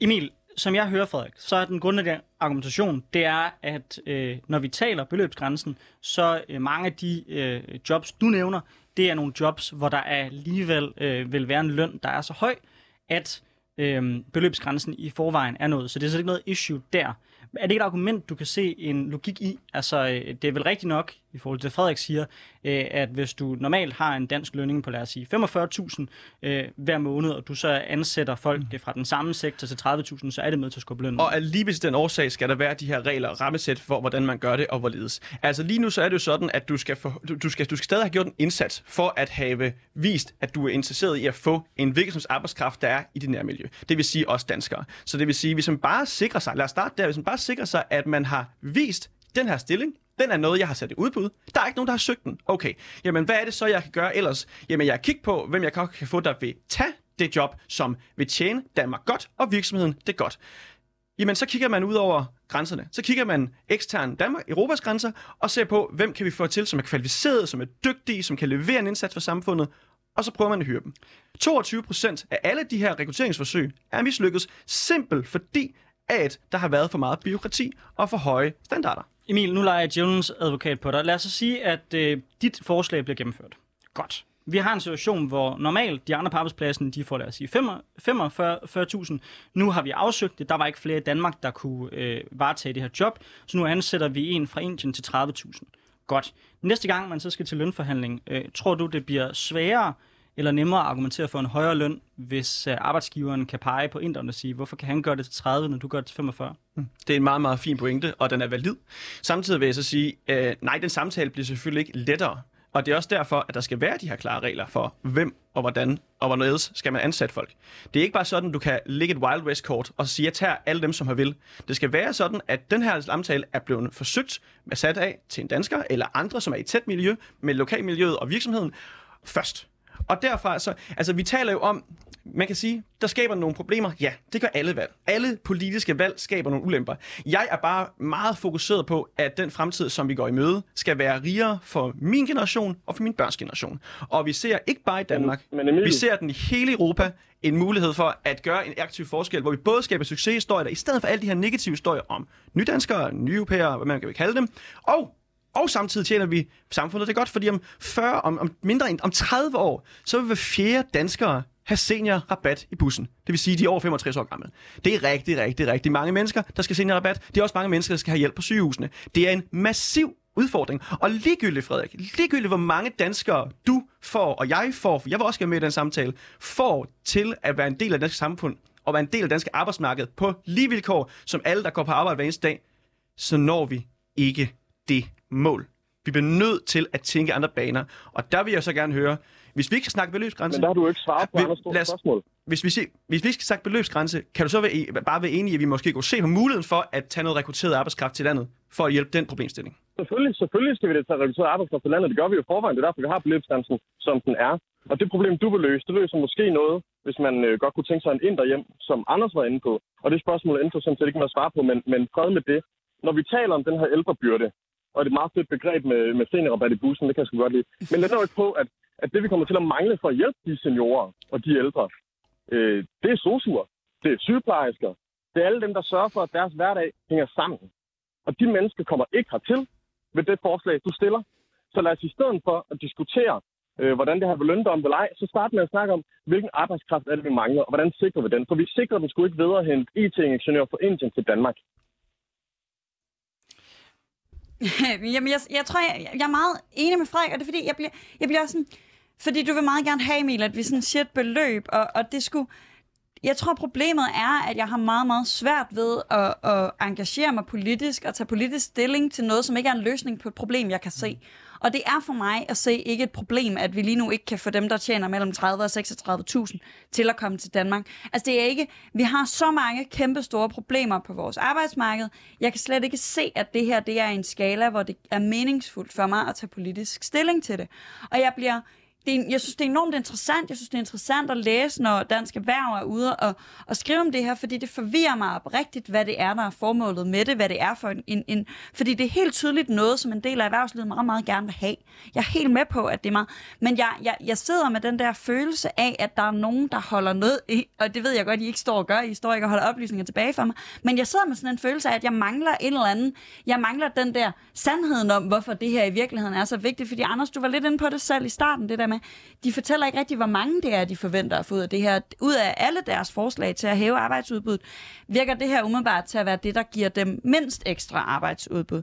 Emil, som jeg hører, Frederik, så er den grundlæggende argumentation, det er, at øh, når vi taler beløbsgrænsen, så øh, mange af de øh, jobs, du nævner, det er nogle jobs, hvor der alligevel øh, vil være en løn, der er så høj, at øh, beløbsgrænsen i forvejen er noget. Så det er så ikke noget issue der. Er det ikke et argument, du kan se en logik i? Altså, øh, det er vel rigtigt nok, i forhold til Frederik siger, øh, at hvis du normalt har en dansk lønning på, lad os sige, 45.000 øh, hver måned, og du så ansætter folk mm. fra den samme sektor til 30.000, så er det med til at skubbe lønnen. Og lige ved den årsag skal der være de her regler og rammesæt for, hvordan man gør det og hvorledes. Altså lige nu så er det jo sådan, at du skal, for, du, du skal, du skal stadig have gjort en indsats for at have vist, at du er interesseret i at få en virksomheds arbejdskraft, der er i dit nærmiljø. Det vil sige også danskere. Så det vil sige, hvis man bare sikrer sig, lad os starte der, hvis man bare sikrer sig, at man har vist den her stilling, den er noget, jeg har sat i udbud. Der er ikke nogen, der har søgt den. Okay, jamen hvad er det så, jeg kan gøre ellers? Jamen jeg kigger på, hvem jeg kan få, der vil tage det job, som vil tjene Danmark godt, og virksomheden det godt. Jamen, så kigger man ud over grænserne. Så kigger man ekstern Danmark, Europas grænser, og ser på, hvem kan vi få til, som er kvalificeret, som er dygtige, som kan levere en indsats for samfundet, og så prøver man at hyre dem. 22 procent af alle de her rekrutteringsforsøg er mislykkedes, simpelt fordi, at der har været for meget byråkrati og for høje standarder. Emil, nu leger jeg djævelens advokat på dig. Lad os så sige, at øh, dit forslag bliver gennemført. Godt. Vi har en situation, hvor normalt de andre på arbejdspladsen, de får lad os sige 45.000. Nu har vi afsøgt det. Der var ikke flere i Danmark, der kunne øh, varetage det her job. Så nu ansætter vi en fra Indien til 30.000. Godt. Næste gang man så skal til lønforhandling, øh, tror du, det bliver sværere eller nemmere at argumentere for en højere løn, hvis øh, arbejdsgiveren kan pege på inderen og sige, hvorfor kan han gøre det til 30, når du gør det til 45? Mm. Det er en meget, meget fin pointe, og den er valid. Samtidig vil jeg så sige, øh, nej, den samtale bliver selvfølgelig ikke lettere. Og det er også derfor, at der skal være de her klare regler for, hvem og hvordan og hvorledes skal man ansætte folk. Det er ikke bare sådan, du kan lægge et Wild West-kort og sige, at jeg tager alle dem, som har vil. Det skal være sådan, at den her samtale er blevet forsøgt med sat af til en dansker eller andre, som er i tæt miljø med lokalmiljøet og virksomheden først. Og derfra så, altså vi taler jo om, man kan sige, der skaber nogle problemer. Ja, det gør alle valg. Alle politiske valg skaber nogle ulemper. Jeg er bare meget fokuseret på, at den fremtid, som vi går i møde, skal være rigere for min generation og for min børns generation. Og vi ser ikke bare i Danmark, Men- men Emil- vi ser den i hele Europa, en mulighed for at gøre en aktiv forskel, hvor vi både skaber succeshistorier, i stedet for alle de her negative historier om nydanskere, nye europæere, hvad man kan kalde dem, og og samtidig tjener vi samfundet det godt, fordi om 40, om, om mindre end om 30 år, så vil hver fjerde danskere have seniorrabat i bussen. Det vil sige, de er over 65 år gamle. Det er rigtig, rigtig, rigtig mange mennesker, der skal seniorrabat. Det er også mange mennesker, der skal have hjælp på sygehusene. Det er en massiv udfordring. Og ligegyldigt, Frederik, ligegyldigt hvor mange danskere du får, og jeg får, for jeg vil også gerne med i den samtale, får til at være en del af det danske samfund, og være en del af det danske arbejdsmarked på lige vilkår, som alle, der går på arbejde hver eneste dag, så når vi ikke det mål. Vi bliver nødt til at tænke andre baner. Og der vil jeg så gerne høre, hvis vi ikke skal snakke beløbsgrænse, Men der har du ikke svaret på Vi- andre store spørgsmål. hvis vi, se, hvis vi skal snakke beløbsgrænse, kan du så være, bare være enig i, at vi måske kunne se på muligheden for at tage noget rekrutteret arbejdskraft til landet, for at hjælpe den problemstilling? Selvfølgelig, selvfølgelig skal vi det tage reduceret arbejdskraft til landet. Det gør vi jo forvejen. Det er derfor, vi har beløbsgrænsen, som den er. Og det problem, du vil løse, det løser måske noget, hvis man øh, godt kunne tænke sig en indre hjem, som Anders var inde på. Og det spørgsmål endte sådan set ikke med at svare på, men, men fred med det. Når vi taler om den her ældrebyrde, og det er et meget fedt begreb med, med seniorrabat i bussen, det kan jeg sgu godt lide. Men det er ikke på, at at det, vi kommer til at mangle for at hjælpe de seniorer og de ældre, øh, det er sosuer, det er sygeplejersker, det er alle dem, der sørger for, at deres hverdag hænger sammen. Og de mennesker kommer ikke hertil ved det forslag, du stiller. Så lad os i stedet for at diskutere, øh, hvordan det her vil lønne om eller ej, så start med at snakke om, hvilken arbejdskraft er det, vi mangler, og hvordan sikrer vi den. For vi sikrer den sgu ikke ved at hente IT-ingeniør fra Indien til Danmark. Jamen, jeg, jeg tror, jeg, jeg er meget enig med Frederik, og det er fordi, jeg bliver, jeg bliver sådan... Fordi du vil meget gerne have, Emil, at vi sådan siger et beløb, og, og det skulle... Jeg tror, problemet er, at jeg har meget, meget svært ved at, at engagere mig politisk og tage politisk stilling til noget, som ikke er en løsning på et problem, jeg kan se. Og det er for mig at se ikke et problem, at vi lige nu ikke kan få dem, der tjener mellem 30 og 36.000 til at komme til Danmark. Altså det er ikke, vi har så mange kæmpe store problemer på vores arbejdsmarked. Jeg kan slet ikke se, at det her det er en skala, hvor det er meningsfuldt for mig at tage politisk stilling til det. Og jeg bliver det er, jeg synes, det er enormt interessant. Jeg synes, det er interessant at læse, når Dansk Erhverv er ude og, og skrive om det her, fordi det forvirrer mig oprigtigt, hvad det er, der er formålet med det, hvad det er for en, en, en... Fordi det er helt tydeligt noget, som en del af erhvervslivet meget, meget gerne vil have. Jeg er helt med på, at det er meget... Men jeg, jeg, jeg sidder med den der følelse af, at der er nogen, der holder noget i, og det ved jeg godt, I ikke står og gør, I står ikke og holder oplysninger tilbage for mig, men jeg sidder med sådan en følelse af, at jeg mangler en eller anden... Jeg mangler den der sandheden om, hvorfor det her i virkeligheden er så vigtigt, fordi Anders, du var lidt inde på det selv i starten, det der med, de fortæller ikke rigtig, hvor mange det er, de forventer at få ud af det her. Ud af alle deres forslag til at hæve arbejdsudbuddet, virker det her umiddelbart til at være det, der giver dem mindst ekstra arbejdsudbud.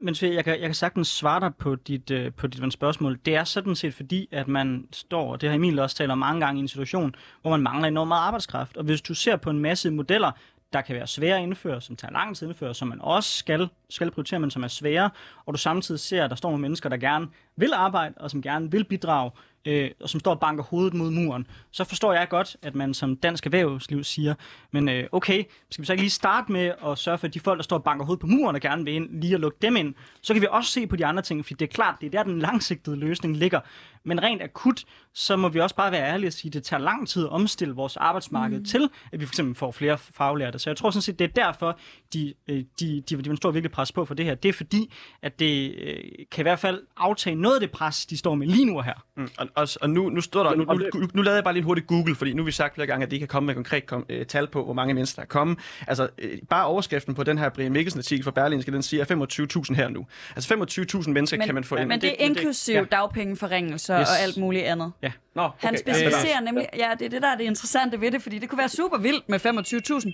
Men Svend, jeg kan, jeg kan sagtens svare dig på dit, øh, på dit øh, spørgsmål. Det er sådan set fordi, at man står, og det har Emil også talt om mange gange, i en situation, hvor man mangler enormt meget arbejdskraft. Og hvis du ser på en masse modeller, der kan være svære at indføre, som tager lang tid at indføre, som man også skal, skal prioritere, men som er svære, og du samtidig ser, at der står nogle mennesker, der gerne vil arbejde, og som gerne vil bidrage, øh, og som står og banker hovedet mod muren, så forstår jeg godt, at man som dansk erhvervsliv siger, men øh, okay, skal vi så ikke lige starte med at sørge for, at de folk, der står og banker hovedet på muren og gerne vil ind, lige at lukke dem ind. Så kan vi også se på de andre ting, for det er klart, det er der, den langsigtede løsning ligger. Men rent akut, så må vi også bare være ærlige og sige, at det tager lang tid at omstille vores arbejdsmarked mm. til, at vi fx får flere faglærte. Så jeg tror sådan set, det er derfor, de, øh, de, de, de, de står virkelig pres på for det her. Det er fordi, at det øh, kan i hvert fald aftage noget af det pres, de står med lige nu her. Mm, og, og, og nu, nu står der, nu, nu, nu, nu lavede jeg bare lige en hurtig Google, fordi nu har vi sagt flere gange, at de kan komme med konkret kom, øh, tal på, hvor mange mennesker der er kommet. Altså, øh, bare overskriften på den her Brian Mikkelsen artikel fra Berlinske, den siger 25.000 her nu. Altså 25.000 mennesker men, kan man få ind. Men det er inklusive ja. dagpengeforringelser yes. og alt muligt andet. Ja. Nå, okay. Han specificerer nemlig, ja, det er det, der er det interessante ved det, fordi det kunne være super vildt med 25.000.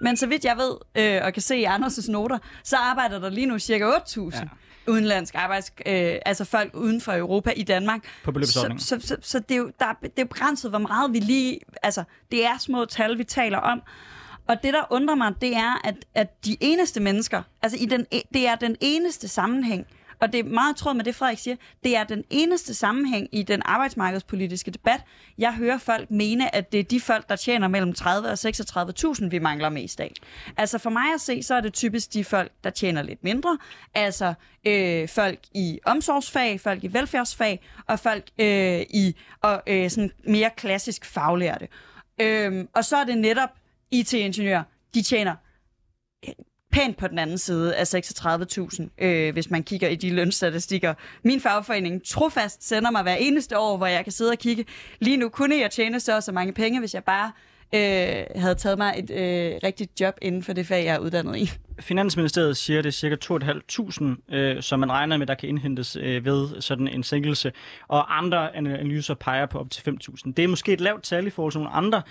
Men så vidt jeg ved, øh, og kan se i Anders' noter, så arbejder der lige nu cirka 8.000. Ja udenlandsk arbejds, øh, altså folk uden for Europa i Danmark. På beløbsordningen. Så, så, så, så det, er jo, der, det er begrænset, hvor meget vi lige... Altså, det er små tal, vi taler om. Og det, der undrer mig, det er, at, at de eneste mennesker, altså i den, det er den eneste sammenhæng, og det er meget tråd med det, Frederik siger, det er den eneste sammenhæng i den arbejdsmarkedspolitiske debat. Jeg hører folk mene, at det er de folk, der tjener mellem 30 og 36.000, vi mangler mest af. Altså for mig at se, så er det typisk de folk, der tjener lidt mindre. Altså øh, folk i omsorgsfag, folk i velfærdsfag, og folk øh, i og, øh, sådan mere klassisk faglærte. Øh, og så er det netop IT-ingeniører, de tjener pænt på den anden side af 36.000, øh, hvis man kigger i de lønstatistikker. Min fagforening trofast sender mig hver eneste år, hvor jeg kan sidde og kigge. Lige nu kunne jeg tjene så så mange penge, hvis jeg bare øh, havde taget mig et øh, rigtigt job inden for det fag, jeg er uddannet i. Finansministeriet siger, at det er ca. 2.500, øh, som man regner med, der kan indhentes øh, ved sådan en sænkelse, og andre analyser peger på op til 5.000. Det er måske et lavt tal i forhold til nogle andre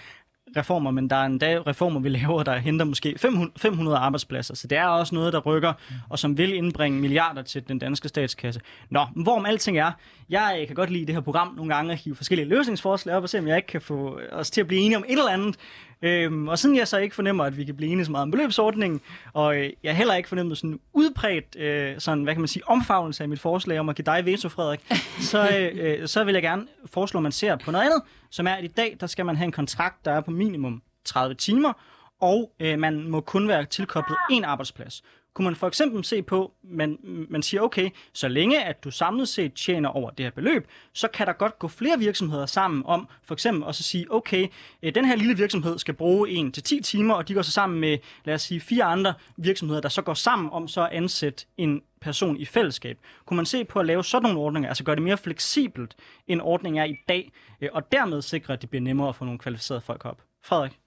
reformer, men der er en dag reformer, vi laver, der henter måske 500 arbejdspladser. Så det er også noget, der rykker, og som vil indbringe milliarder til den danske statskasse. Nå, hvorom alting er, jeg kan godt lide det her program nogle gange at hive forskellige løsningsforslag op og se, om jeg ikke kan få os til at blive enige om et eller andet. Øhm, og siden jeg så ikke fornemmer, at vi kan blive enige så meget om beløbsordningen, og øh, jeg heller ikke fornemmer sådan udbredt, øh, sådan, hvad kan man sige, omfavnelse af mit forslag om at give dig veto, Frederik, så, øh, øh, så vil jeg gerne foreslå, at man ser på noget andet, som er, at i dag, der skal man have en kontrakt, der er på minimum 30 timer, og øh, man må kun være tilkoblet en arbejdsplads kunne man for eksempel se på, man, man siger, okay, så længe at du samlet set tjener over det her beløb, så kan der godt gå flere virksomheder sammen om for eksempel at sige, okay, øh, den her lille virksomhed skal bruge 1 til 10 timer, og de går så sammen med, lad os sige, fire andre virksomheder, der så går sammen om så at ansætte en person i fællesskab. Kunne man se på at lave sådan nogle ordninger, altså gøre det mere fleksibelt, end ordningen er i dag, øh, og dermed sikre, at det bliver nemmere at få nogle kvalificerede folk op? Frederik?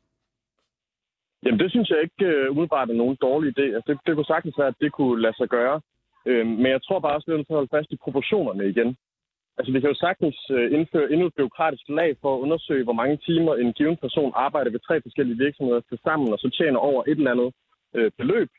Jamen, det synes jeg ikke øh, umiddelbart er nogen dårlig idé. Altså, det, det kunne sagtens være, at det kunne lade sig gøre. Øhm, men jeg tror bare også, at vi er nødt til at holde fast i proportionerne igen. Altså, vi kan jo sagtens uh, indføre endnu et byråkratisk lag for at undersøge, hvor mange timer en given person arbejder ved tre forskellige virksomheder til sammen, og så tjener over et eller andet øh, beløb.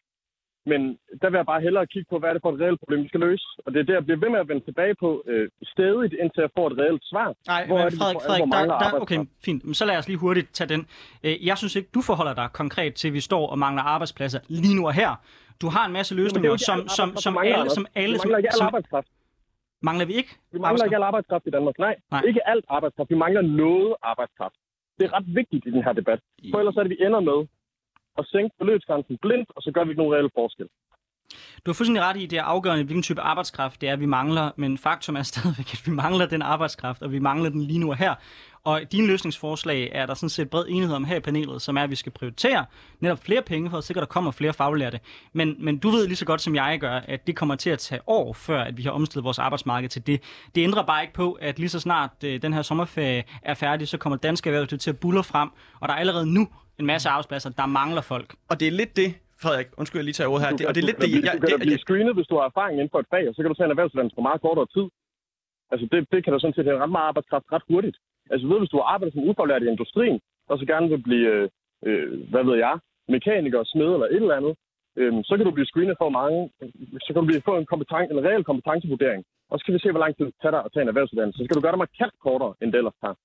Men der vil jeg bare hellere kigge på, hvad er det for et reelt problem, vi skal løse. Og det er det, jeg bliver ved med at vende tilbage på øh, stedigt, indtil jeg får et reelt svar. Nej, men er det, Frederik, Frederik der, der, okay, fint. Men så lad os lige hurtigt tage den. Øh, Jeg synes ikke, du forholder dig konkret til, at vi står og mangler arbejdspladser lige nu og her. Du har en masse Jamen, er løsninger, ikke som, som, som mangler, alle, som alle, som, mangler ikke al som, arbejdskraft. mangler vi ikke? Vi mangler ikke al arbejdskraft i Danmark. Nej, Nej. ikke alt arbejdskraft. Vi mangler noget arbejdskraft. Det er ret vigtigt i den her debat. For ellers er det, vi ender med at sænke beløbsgrænsen blindt, og så gør vi ikke nogen reelle forskel. Du har fuldstændig ret i, at det er afgørende, hvilken type arbejdskraft det er, vi mangler, men faktum er stadigvæk, at vi mangler den arbejdskraft, og vi mangler den lige nu og her. Og dine løsningsforslag er der sådan set bred enighed om her i panelet, som er, at vi skal prioritere netop flere penge for at sikre, at der kommer flere faglærte. Men, men du ved lige så godt som jeg gør, at det kommer til at tage år, før at vi har omstillet vores arbejdsmarked til det. Det ændrer bare ikke på, at lige så snart øh, den her sommerferie er færdig, så kommer danske erhvervsliv til at bulle frem, og der er allerede nu en masse arbejdspladser, der mangler folk. Og det er lidt det, Frederik, undskyld, jeg lige tager ordet her. Du Det, og det er lidt det, jeg, du kan da blive screenet, hvis du har erfaring inden for et fag, og så kan du tage en erhvervsuddannelse på meget kortere tid. Altså, det, det kan da sådan set have ret meget arbejdskraft ret hurtigt. Altså, ved, hvis du har arbejdet som ufaglært i industrien, og så gerne vil blive, øh, øh, hvad ved jeg, mekaniker, smed eller et eller andet, øh, så kan du blive screenet for mange, så kan du blive, få en, kompeten, en reel kompetencevurdering. Og så kan vi se, hvor lang tid det tager dig at tage en erhvervsuddannelse. Så skal du gøre det markant kortere, end det ellers tager.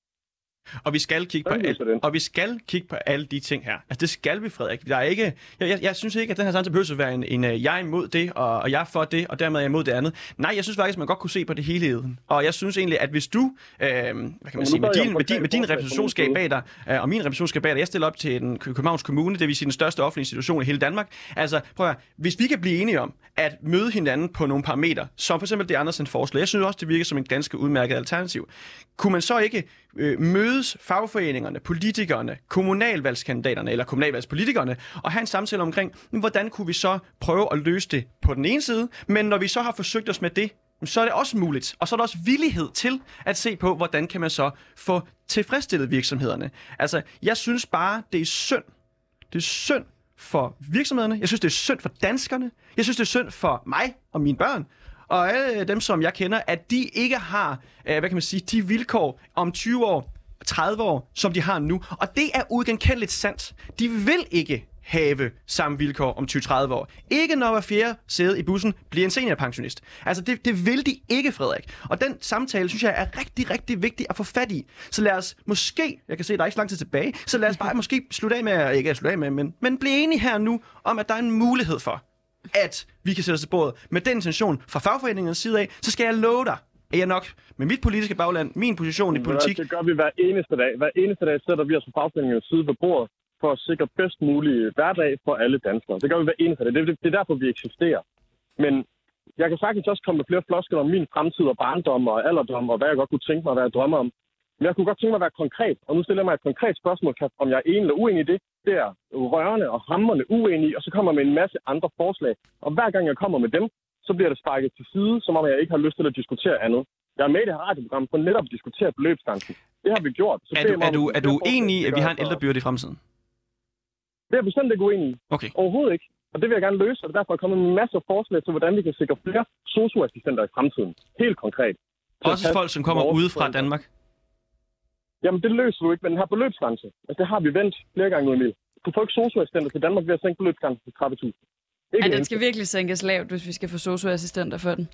Og vi skal kigge på den? og vi skal kigge på alle de ting her. Altså det skal vi, Frederik. Der er ikke, jeg, jeg, jeg synes ikke, at den her samtale behøver at være en, en øh, jeg er imod det, og, og jeg er for det, og dermed er jeg imod det andet. Nej, jeg synes faktisk, man godt kunne se på det hele heden. Og jeg synes egentlig, at hvis du, øh, hvad kan man sige, med din, med din, med din forslag repræsentationsskab bag dig, øh, og min repræsentationsskab bag dig, jeg stiller op til den Kø- Københavns Kommune, det vil sige den største offentlige institution i hele Danmark. Altså, prøv at høre, hvis vi kan blive enige om at møde hinanden på nogle parametre, som for eksempel det Andersen foreslår, jeg synes også, det virker som en ganske udmærket alternativ. Kunne man så ikke øh, mødes fagforeningerne, politikerne, kommunalvalgskandidaterne eller kommunalvalgspolitikerne og have en samtale omkring, hvordan kunne vi så prøve at løse det på den ene side, men når vi så har forsøgt os med det, så er det også muligt. Og så er der også villighed til at se på, hvordan kan man så få tilfredsstillet virksomhederne. Altså, jeg synes bare, det er synd. Det er synd for virksomhederne. Jeg synes, det er synd for danskerne. Jeg synes, det er synd for mig og mine børn. Og alle øh, dem, som jeg kender, at de ikke har, øh, hvad kan man sige, de vilkår om 20 år, 30 år, som de har nu. Og det er uigenkendeligt sandt. De vil ikke have samme vilkår om 20-30 år. Ikke når hver fjerde sæde i bussen bliver en seniorpensionist. Altså, det, det vil de ikke, Frederik. Og den samtale, synes jeg, er rigtig, rigtig vigtig at få fat i. Så lad os måske, jeg kan se, der er ikke så lang tid tilbage, så lad os bare måske slutte af med, ikke at slutte af med, men, men blive enige her nu om, at der er en mulighed for, at vi kan sætte os til bordet med den intention fra fagforeningernes side af, så skal jeg love dig, at jeg nok med mit politiske bagland, min position i politik, Det gør vi hver eneste dag. Hver eneste dag sætter vi os på fagforeningernes side ved bordet for at sikre bedst mulig hverdag for alle danskere. Det gør vi hver eneste dag. Det, det, det er derfor, vi eksisterer. Men jeg kan sagtens også komme med flere floskler om min fremtid og barndom og alderdom, og hvad jeg godt kunne tænke mig, hvad jeg drømmer om. Men jeg kunne godt tænke mig at være konkret, og nu stiller jeg mig et konkret spørgsmål, om jeg er enig eller uenig i det. Det er rørende og hammerne uenig, og så kommer med en masse andre forslag. Og hver gang jeg kommer med dem, så bliver det sparket til side, som om jeg ikke har lyst til at diskutere andet. Jeg er med i det her radioprogram for netop at diskutere beløbsgrænsen. Det har vi gjort. Så er du, er du, er du enig i, at vi har en ældrebyrde i fremtiden? Det er jeg bestemt ikke uenig i. Okay. Overhovedet ikke. Og det vil jeg gerne løse, og derfor er kommet med masser af forslag til, hvordan vi kan sikre flere socioassistenter i fremtiden. Helt konkret. Også folk, som kommer vores ude fra forældre. Danmark. Jamen, det løser du ikke med den her beløbsgrænse. Altså, det har vi vendt flere gange nu, Emil. Du får ikke socioassistenter til Danmark ved at sænke beløbsgrænsen til 30.000. Ikke Ja, en den skal virkelig sænkes lavt, hvis vi skal få socioassistenter for den.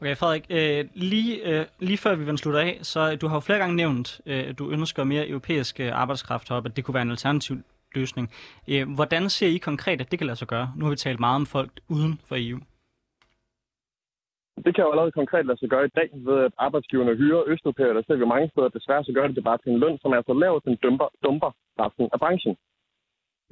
Okay, Frederik, øh, lige, øh, lige før vi vil slutte af, så du har jo flere gange nævnt, øh, at du ønsker mere europæisk øh, arbejdskraft op, at det kunne være en alternativ løsning. Øh, hvordan ser I konkret, at det kan lade sig gøre? Nu har vi talt meget om folk uden for EU. Det kan jo allerede konkret lade sig gøre i dag, ved at arbejdsgiverne hyrer østeuropæere, der ser vi mange steder. Desværre så gør det det bare til en løn, som er så lav, at den dumper, dumper resten af branchen.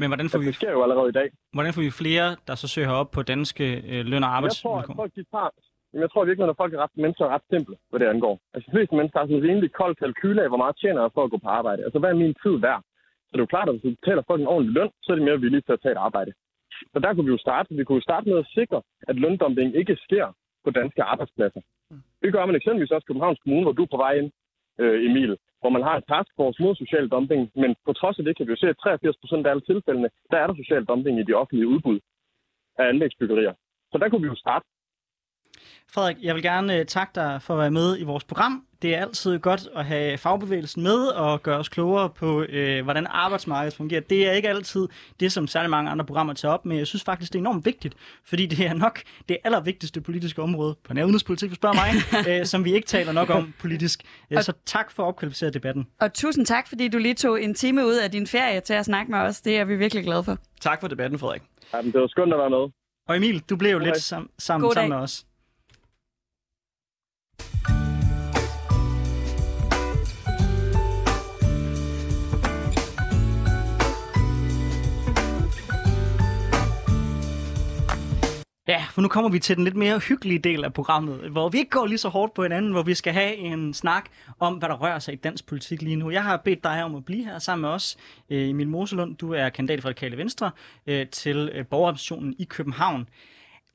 Men hvordan får, vi, det sker jo allerede i dag. hvordan får vi flere, der så søger op på danske øh, løn- og Jeg tror, at arbejdsvilkår? folk de tager... Jamen, jeg tror virkelig, at folk er ret, mennesker er ret simple, hvad det angår. Altså, de fleste mennesker har sådan en rimelig kold kalkyl af, hvor meget tjener jeg for at gå på arbejde. Altså, hvad er min tid værd? Så det er jo klart, at hvis du betaler folk en ordentlig løn, så er de mere villige til at tage et arbejde. Så der kunne vi jo starte. Vi kunne jo starte med at sikre, at løndumping ikke sker på danske arbejdspladser. Det gør man eksempelvis også i Københavns Kommune, hvor du er på vej ind, øh, Emil, hvor man har en taskforce mod social dumping, men på trods af det kan vi jo se, at 83 procent af alle tilfældene, der er der social dumping i de offentlige udbud af anlægsbyggerier. Så der kunne vi jo starte. Frederik, jeg vil gerne øh, takke dig for at være med i vores program. Det er altid godt at have fagbevægelsen med og gøre os klogere på, øh, hvordan arbejdsmarkedet fungerer. Det er ikke altid det, som særlig mange andre programmer tager op, men jeg synes faktisk, det er enormt vigtigt, fordi det er nok det allervigtigste politiske område på nævnespolitik, hvis spørger mig, øh, som vi ikke taler nok om politisk. Øh, så tak for at opkvalificere debatten. Og tusind tak, fordi du lige tog en time ud af din ferie til at snakke med os. Det er vi virkelig glade for. Tak for debatten, Frederik. Ja, men det var skønt at være med. Og Emil, du blev jo Okay. lidt sam- sammen, sammen med os. Ja, for nu kommer vi til den lidt mere hyggelige del af programmet, hvor vi ikke går lige så hårdt på hinanden, hvor vi skal have en snak om, hvad der rører sig i dansk politik lige nu. Jeg har bedt dig om at blive her sammen med os. Øh, Emil Moselund, du er kandidat for Radikale Venstre øh, til øh, borgerrepræsentationen i København.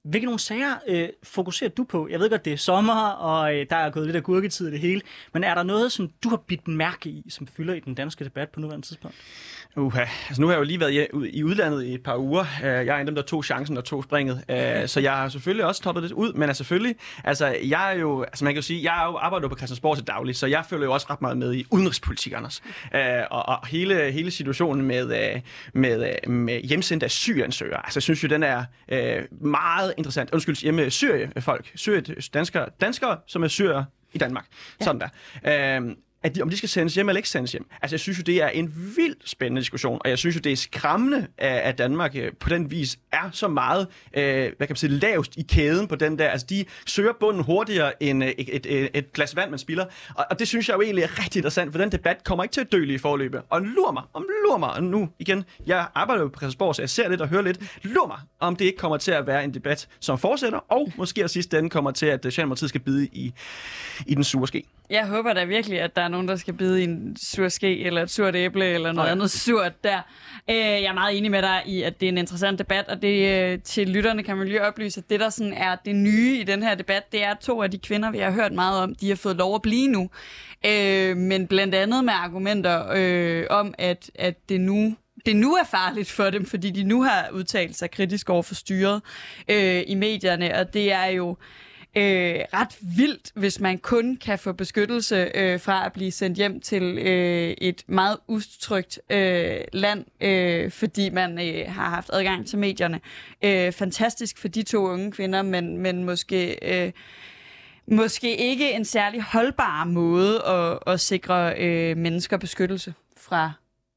Hvilke nogle sager øh, fokuserer du på? Jeg ved godt, det er sommer, og øh, der er gået lidt af gurketid i det hele. Men er der noget, som du har bidt mærke i, som fylder i den danske debat på nuværende tidspunkt? Uha. Altså, nu har jeg jo lige været i- i udlandet i et par uger. Øh, jeg er en af dem, der tog chancen og tog springet. Øh, så jeg har selvfølgelig også toppet lidt ud, men altså selvfølgelig, altså jeg er jo, altså man kan jo sige, jeg er jo arbejder jo på Christiansborg til daglig, så jeg følger jo også ret meget med i udenrigspolitik, Anders. Øh, og, og hele, hele situationen med, med, med hjemsendte asylansøgere, altså jeg synes jo, den er meget meget interessant. Undskyld, hjemme Syrie-folk, Syrie, danskere, danskere, som er syrer i Danmark. Ja. Sådan der. Øh, at de, om de skal sendes hjem eller ikke sendes hjem. Altså, jeg synes jo, det er en vildt spændende diskussion, og jeg synes jo, det er skræmmende, at Danmark øh, på den vis er så meget, øh, hvad kan man sige, lavest i kæden på den der. Altså, de søger bunden hurtigere end øh, et, et, et, et glas vand, man spiller. Og, og det synes jeg jo egentlig er rigtig interessant, for den debat kommer ikke til at dø lige i forløbet. Og lur mig, om lur mig, og nu igen, jeg arbejder jo på Christiansborg, så jeg ser lidt og hører lidt. Lur mig, om det ikke kommer til at være en debat, som fortsætter, og måske sidst sidste ende kommer til, at Socialdemokratiet skal bide i, i den sure ske. Jeg håber da virkelig, at der er nogen, der skal bide i en sur ske, eller et surt æble, eller noget ja. andet surt der. Øh, Jeg er meget enig med dig i, at det er en interessant debat, og det øh, til lytterne kan man lige oplyse, at det, der sådan er det nye i den her debat, det er at to af de kvinder, vi har hørt meget om, de har fået lov at blive nu. Øh, Men blandt andet med argumenter øh, om, at, at det nu det nu er farligt for dem, fordi de nu har udtalt sig kritisk over for styret øh, i medierne, og det er jo øh, ret vildt, hvis man kun kan få beskyttelse øh, fra at blive sendt hjem til øh, et meget ustrygt øh, land, øh, fordi man øh, har haft adgang til medierne. Øh, fantastisk for de to unge kvinder, men, men måske... Øh, Måske ikke en særlig holdbar måde at, at sikre øh, mennesker beskyttelse fra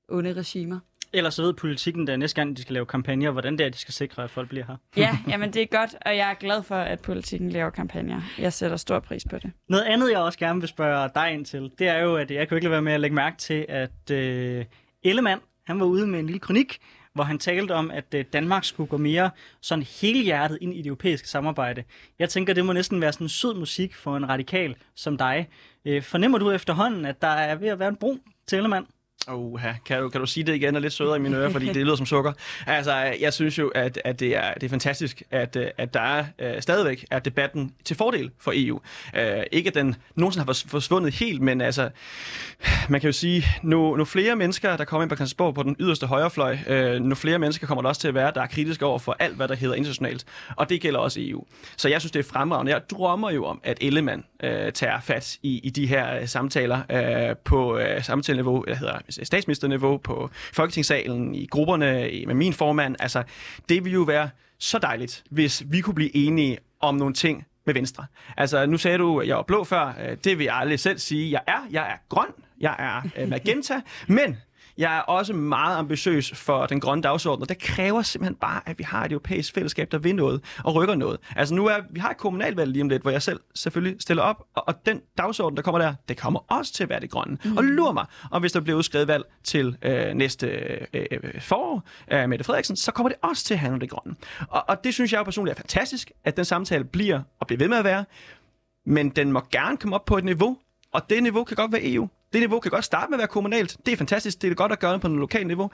onde regimer. Ellers så ved politikken, der næste gang de skal lave kampagner, hvordan det er, de skal sikre, at folk bliver her. Ja, jamen det er godt, og jeg er glad for, at politikken laver kampagner. Jeg sætter stor pris på det. Noget andet, jeg også gerne vil spørge dig ind til, det er jo, at jeg jo ikke lade være med at lægge mærke til, at øh, Ellemann, han var ude med en lille kronik, hvor han talte om, at øh, Danmark skulle gå mere sådan helhjertet ind i det europæiske samarbejde. Jeg tænker, det må næsten være sådan sød musik for en radikal som dig. Øh, fornemmer du efterhånden, at der er ved at være en bro til Ellemann? Åh, kan, du, kan du sige det igen og lidt sødere i mine ører, fordi det lyder som sukker. Altså, jeg synes jo, at, at det, er, det er fantastisk, at, at der er uh, stadigvæk er debatten til fordel for EU. Uh, øh, ikke at den nogensinde har forsvundet helt, men altså, man kan jo sige, nu, nu flere mennesker, der kommer ind på Christiansborg på den yderste højrefløj, uh, nu flere mennesker kommer der også til at være, der er kritiske over for alt, hvad der hedder internationalt. Og det gælder også EU. Så jeg synes, det er fremragende. Jeg drømmer jo om, at Ellemann uh, tager fat i, i de her uh, samtaler uh, på uh, samtaleniveau, der hedder statsministerniveau, på Folketingssalen, i grupperne, med min formand. Altså, det vil jo være så dejligt, hvis vi kunne blive enige om nogle ting med Venstre. Altså, nu sagde du, at jeg var blå før. Øh, Det vil jeg aldrig selv sige. Jeg er, jeg er grøn. Jeg er øh, magenta. Men jeg er også meget ambitiøs for den grønne dagsorden, og det kræver simpelthen bare, at vi har et europæisk fællesskab, der vil noget og rykker noget. Altså nu er, vi har et kommunalvalg lige om lidt, hvor jeg selv selvfølgelig stiller op, og, og den dagsorden, der kommer der, det kommer også til at være det grønne. Mm. Og lur mig, og hvis der bliver udskrevet valg til øh, næste øh, forår af Mette Frederiksen, så kommer det også til at handle om det grønne. Og, og det synes jeg jo personligt er fantastisk, at den samtale bliver og bliver ved med at være, men den må gerne komme op på et niveau, og det niveau kan godt være EU. Det niveau kan godt starte med at være kommunalt. Det er fantastisk. Det er godt at gøre det på en lokalt niveau.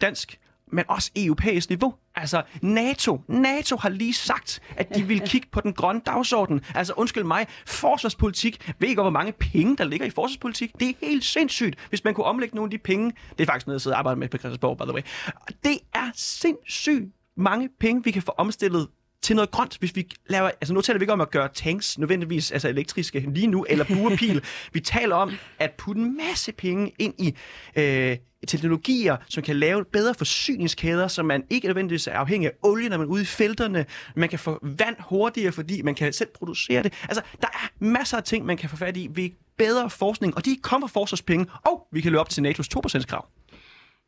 Dansk men også europæisk niveau. Altså, NATO, NATO har lige sagt, at de vil kigge på den grønne dagsorden. Altså, undskyld mig, forsvarspolitik. Ved ikke, hvor mange penge, der ligger i forsvarspolitik? Det er helt sindssygt, hvis man kunne omlægge nogle af de penge. Det er faktisk noget, jeg sidder og arbejder med på Christiansborg, by the way. Det er sindssygt mange penge, vi kan få omstillet til noget grønt, hvis vi laver... Altså nu taler vi ikke om at gøre tanks nødvendigvis altså elektriske lige nu, eller buerpil. vi taler om at putte en masse penge ind i øh, teknologier, som kan lave bedre forsyningskæder, så man ikke nødvendigvis er afhængig af olie, når man er ude i felterne. Man kan få vand hurtigere, fordi man kan selv producere det. Altså, der er masser af ting, man kan få fat i ved bedre forskning, og de kommer forsvarspenge, og vi kan løbe op til NATO's 2%-krav.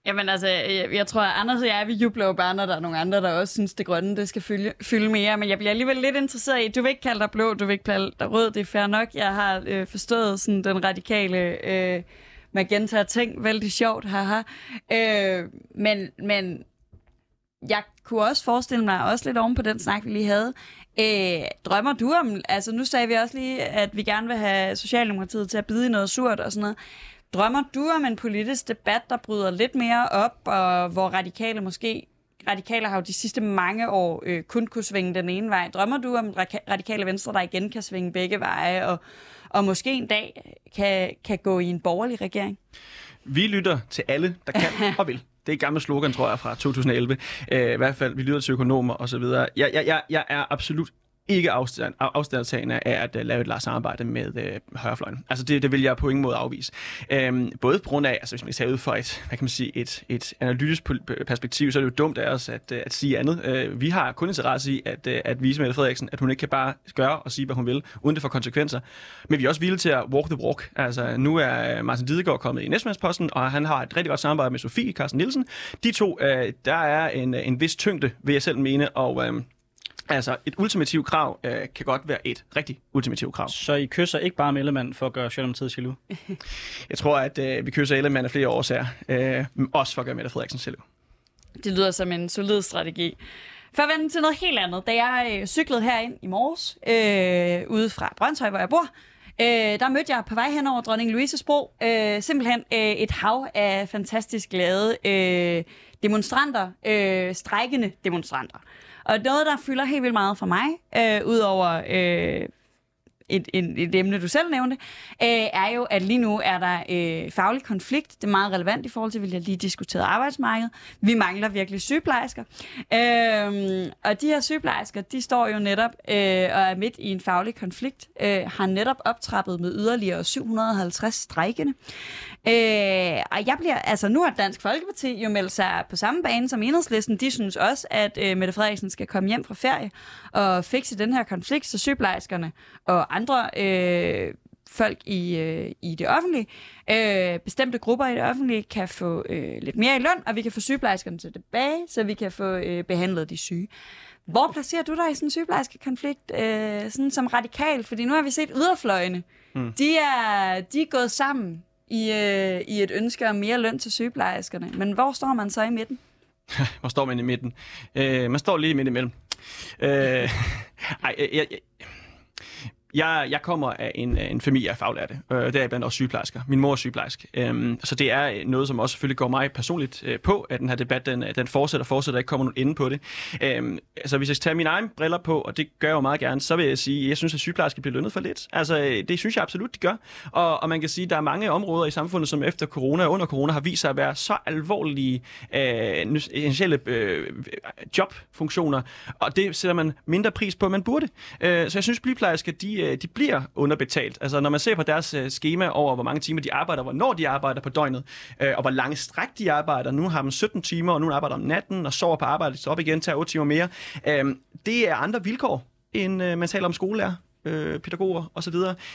Jamen altså, jeg, jeg tror, at Anders og jeg, vi jubler jo bare, når der er nogle andre, der også synes, det grønne, det skal fylde, fylde mere. Men jeg bliver alligevel lidt interesseret i, du vil ikke kalde dig blå, du vil ikke kalde dig rød, det er fair nok. Jeg har øh, forstået sådan den radikale øh, magenta ting, vældig sjovt, haha. Øh, men, men jeg kunne også forestille mig, også lidt oven på den snak, vi lige havde, øh, drømmer du om, altså nu sagde vi også lige, at vi gerne vil have Socialdemokratiet til at bide i noget surt og sådan noget. Drømmer du om en politisk debat, der bryder lidt mere op, og hvor radikale måske radikale har jo de sidste mange år øh, kun kunne svinge den ene vej. Drømmer du om radikale venstre, der igen kan svinge begge veje, og, og måske en dag kan, kan gå i en borgerlig regering? Vi lytter til alle, der kan og vil. Det er et gammelt slogan, tror jeg, fra 2011. Øh, I hvert fald, vi lytter til økonomer osv. Jeg, jeg, jeg, jeg er absolut ikke afstand, afstandtagende af at uh, lave et samarbejde med uh, højrefløjen. Altså det, det vil jeg på ingen måde afvise. Um, både på grund af, altså hvis man tager ud fra et, hvad kan man sige, et, et analytisk perspektiv, så er det jo dumt af os at, uh, at sige andet. Uh, vi har kun interesse i at, uh, at vise Mette Frederiksen, at hun ikke kan bare gøre og sige, hvad hun vil, uden det får konsekvenser. Men vi er også villige til at walk the walk. Altså nu er Martin Didegaard kommet i næstmandsposten, og han har et rigtig godt samarbejde med Sofie Carsten Nielsen. De to, uh, der er en, en vis tyngde, vil jeg selv mene, og uh, Altså, et ultimativt krav øh, kan godt være et rigtig ultimativt krav. Så I kysser ikke bare med Ellemann for at gøre Socialdemokratiet jaloux? Jeg tror, at øh, vi kysser Ellemann af flere årsager. Øh, også for at gøre Mette Frederiksen jaloux. Det lyder som en solid strategi. For at vende til noget helt andet. Da jeg øh, cyklede herind i morges, øh, ude fra Brøndshøj, hvor jeg bor, øh, der mødte jeg på vej hen over Dronning Louises bro øh, simpelthen øh, et hav af fantastisk glade øh, demonstranter, øh, strækkende demonstranter. Og noget, der fylder helt vildt meget for mig, øh, udover øh, et, et, et emne, du selv nævnte, øh, er jo, at lige nu er der øh, faglig konflikt. Det er meget relevant i forhold til, at vi har lige diskuteret arbejdsmarkedet. Vi mangler virkelig sygeplejersker. Øh, og de her sygeplejersker, de står jo netop øh, og er midt i en faglig konflikt, øh, har netop optrappet med yderligere 750 strejkende. Øh, og jeg bliver, altså nu har Dansk Folkeparti jo meldt sig på samme bane som enhedslisten. De synes også, at øh, Mette Frederiksen skal komme hjem fra ferie og fikse den her konflikt, så sygeplejerskerne og andre øh, folk i, øh, i det offentlige, øh, bestemte grupper i det offentlige, kan få øh, lidt mere i løn, og vi kan få sygeplejerskerne tilbage, så vi kan få øh, behandlet de syge. Hvor placerer du dig i sådan en sygeplejerskekonflikt, øh, sådan som radikal? Fordi nu har vi set yderfløjene. Mm. De, er, de er gået sammen i, øh, i et ønske om mere løn til sygeplejerskerne. Men hvor står man så i midten? hvor står man i midten? Øh, man står lige midt imellem. Øh, ej, jeg, jeg, jeg, jeg kommer af en, en familie af faglærte, øh, der er blandt også sygeplejersker. Min mor er sygeplejerske. Øhm, så det er noget, som også selvfølgelig går mig personligt øh, på, at den her debat, den, øh, den fortsætter og fortsætter, ikke kommer nogen ende på det. Øhm, altså hvis jeg tager mine egne briller på, og det gør jeg jo meget gerne, så vil jeg sige, at jeg synes, at sygeplejersker bliver lønnet for lidt. Altså øh, det synes jeg absolut, de gør. Og, og man kan sige, at der er mange områder i samfundet, som efter corona og under corona har vist sig at være så alvorlige øh, essentielle øh, jobfunktioner, og det sætter man mindre pris på, end man burde. Øh, så jeg synes, at sygeplejersker, de Øh, de bliver underbetalt. Altså når man ser på deres øh, schema over, hvor mange timer de arbejder, hvornår de arbejder på døgnet, øh, og hvor lange stræk de arbejder. Nu har man 17 timer, og nu arbejder om natten, og sover på arbejde, så op igen, tager 8 timer mere. Øh, det er andre vilkår, end øh, man taler om skolelærer, øh, pædagoger osv.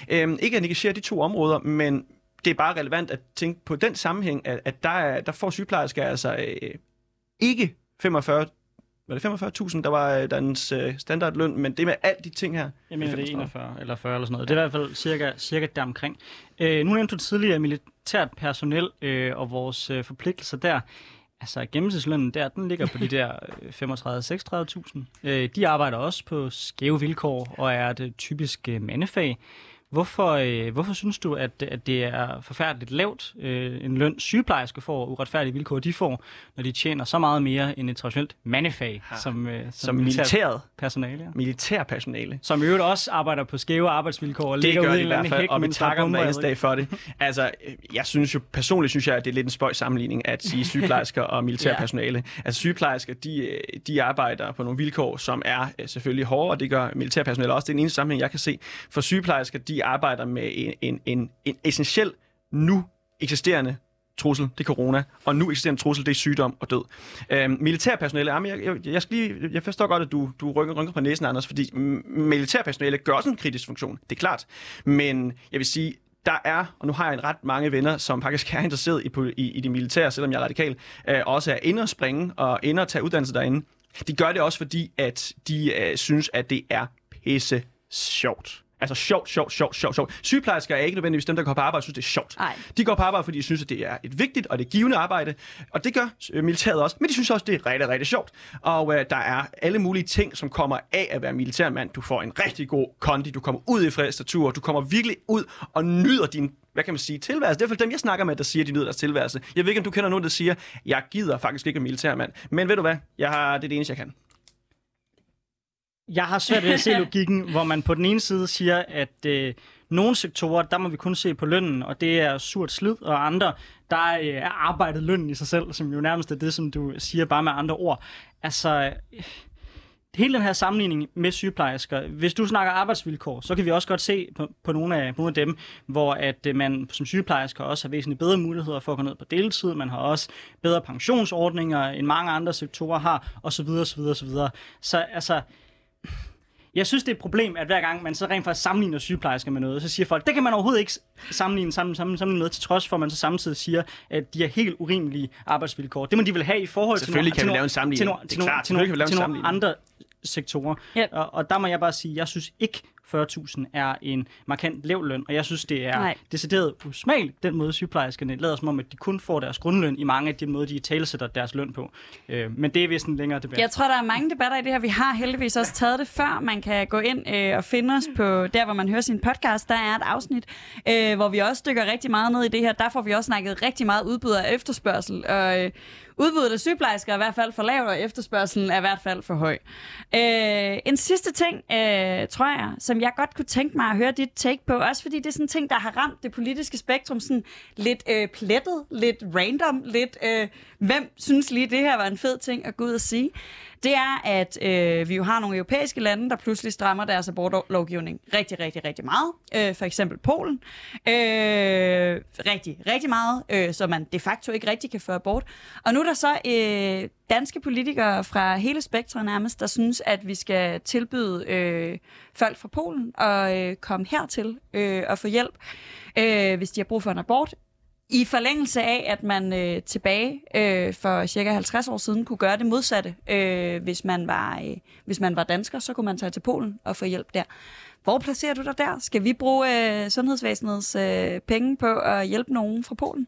Øh, ikke at negligere de to områder, men det er bare relevant at tænke på den sammenhæng, at, at der, er, der får sygeplejersker altså øh, ikke 45 var det 45.000, der var øh, dens øh, standardløn, men det med alle de ting her... Jeg mener, det er 41 eller 40 eller sådan noget. Det er i hvert fald cirka, cirka deromkring. Øh, nu nævnte du tidligere militært personel øh, og vores øh, forpligtelser der. Altså gennemsnitslønnen der, den ligger på de der 35-36.000. Øh, øh, de arbejder også på skæve vilkår og er det typisk øh, mandefag. Hvorfor, øh, hvorfor synes du, at, at det er forfærdeligt lavt øh, en løn sygeplejersker får, uretfærdige vilkår de får, når de tjener så meget mere end et traditionelt mandefag, Ja. som, øh, som, Som militæret. personale? Ja. Militærpersonale. Som i øvrigt også arbejder på skæve arbejdsvilkår og Det ligger ude de i en eller hvert anden fald, hæk, og vi er takker dem hver dag for det. Altså, øh, jeg synes jo personligt, synes jeg, at det er lidt en spøjs sammenligning at sige sygeplejersker og militærpersonale. Altså sygeplejersker, de, øh, de arbejder på nogle vilkår, som er øh, selvfølgelig hårde, og det gør militærpersonale også. Det er den eneste sammenhæng, jeg kan se. For sygeplejersker, de arbejder med en, en, en, en essentiel, nu eksisterende trussel, det er corona, og nu eksisterende trussel, det er sygdom og død. Øhm, militærpersonale, jamen, jeg, jeg, jeg, skal lige, jeg forstår godt, at du, du rykker, rykker på næsen, Anders, fordi militærpersonale gør også en kritisk funktion, det er klart. Men jeg vil sige, der er, og nu har jeg en ret mange venner, som faktisk er interesseret i, i, i det militære, selvom jeg er radikal, øh, også er inde og springe og inde og tage uddannelse derinde. De gør det også fordi, at de øh, synes, at det er pisse sjovt. Altså sjovt, sjovt, sjovt, sjovt, sjovt. Sygeplejersker er ikke nødvendigvis dem, der går på arbejde og synes, det er sjovt. Nej. De går på arbejde, fordi de synes, at det er et vigtigt og det givende arbejde, og det gør øh, militæret også, men de synes også, det er rigtig, rigtig sjovt. Og øh, der er alle mulige ting, som kommer af at være militærmand. Du får en rigtig god kondi, du kommer ud i fredstatur, du kommer virkelig ud og nyder din hvad kan man sige, tilværelse. Det er for dem, jeg snakker med, der siger, de nyder deres tilværelse. Jeg ved ikke, om du kender nogen, der siger, jeg gider faktisk ikke være militærmand. Men ved du hvad? Jeg har, det er det eneste, jeg kan. Jeg har svært ved at se logikken, hvor man på den ene side siger, at øh, nogle sektorer, der må vi kun se på lønnen, og det er surt slid, og andre, der øh, er arbejdet lønnen i sig selv, som jo nærmest er det, som du siger bare med andre ord. Altså, øh, hele den her sammenligning med sygeplejersker, hvis du snakker arbejdsvilkår, så kan vi også godt se på, på nogle, af, nogle af dem, hvor at øh, man som sygeplejersker også har væsentligt bedre muligheder for at gå ned på deltid, man har også bedre pensionsordninger, end mange andre sektorer har, osv. osv. osv. Så altså, jeg synes, det er et problem, at hver gang man så rent faktisk sammenligner sygeplejersker med noget, så siger folk, det kan man overhovedet ikke sammenligne, sammen, sammen, sammen med, til trods for, at man så samtidig siger, at de har helt urimelige arbejdsvilkår. Det må de vel have i forhold til Selvfølgelig nogle, kan til vi lave en nogle- sammenligning. til nogle, Det er til nogle, til nogle, selvfølgelig kan vi lave en til nogle andre sektorer. Ja. Og, og der må jeg bare sige, jeg synes ikke, 40.000 er en markant lav løn, og jeg synes, det er Nej. decideret usmageligt, den måde sygeplejerskerne lader som om, at de kun får deres grundløn i mange af de måder, de talesætter deres løn på. Øh, men det er vist en længere debat. Jeg tror, der er mange debatter i det her. Vi har heldigvis også taget det før. Man kan gå ind øh, og finde os på der, hvor man hører sin podcast. Der er et afsnit, øh, hvor vi også dykker rigtig meget ned i det her. Der får vi også snakket rigtig meget udbud af efterspørgsel. Og øh, udbuddet af sygeplejersker er i hvert fald for lavt, og efterspørgselen er i hvert fald for høj. Øh, en sidste ting, øh, tror jeg, som jeg godt kunne tænke mig at høre dit take på, også fordi det er sådan en ting, der har ramt det politiske spektrum sådan lidt øh, plettet, lidt random, lidt øh, hvem synes lige, det her var en fed ting at gå ud og sige. Det er, at øh, vi jo har nogle europæiske lande, der pludselig strammer deres abortlovgivning rigtig, rigtig, rigtig meget. Øh, for eksempel Polen. Øh, rigtig, rigtig meget, øh, så man de facto ikke rigtig kan få abort. Og nu er der så øh, danske politikere fra hele spektret nærmest, der synes, at vi skal tilbyde øh, folk fra Polen at øh, komme hertil øh, og få hjælp, øh, hvis de har brug for en abort. I forlængelse af, at man øh, tilbage øh, for cirka 50 år siden kunne gøre det modsatte. Øh, hvis, man var, øh, hvis man var dansker, så kunne man tage til Polen og få hjælp der. Hvor placerer du dig der? Skal vi bruge øh, sundhedsvæsenets øh, penge på at hjælpe nogen fra Polen?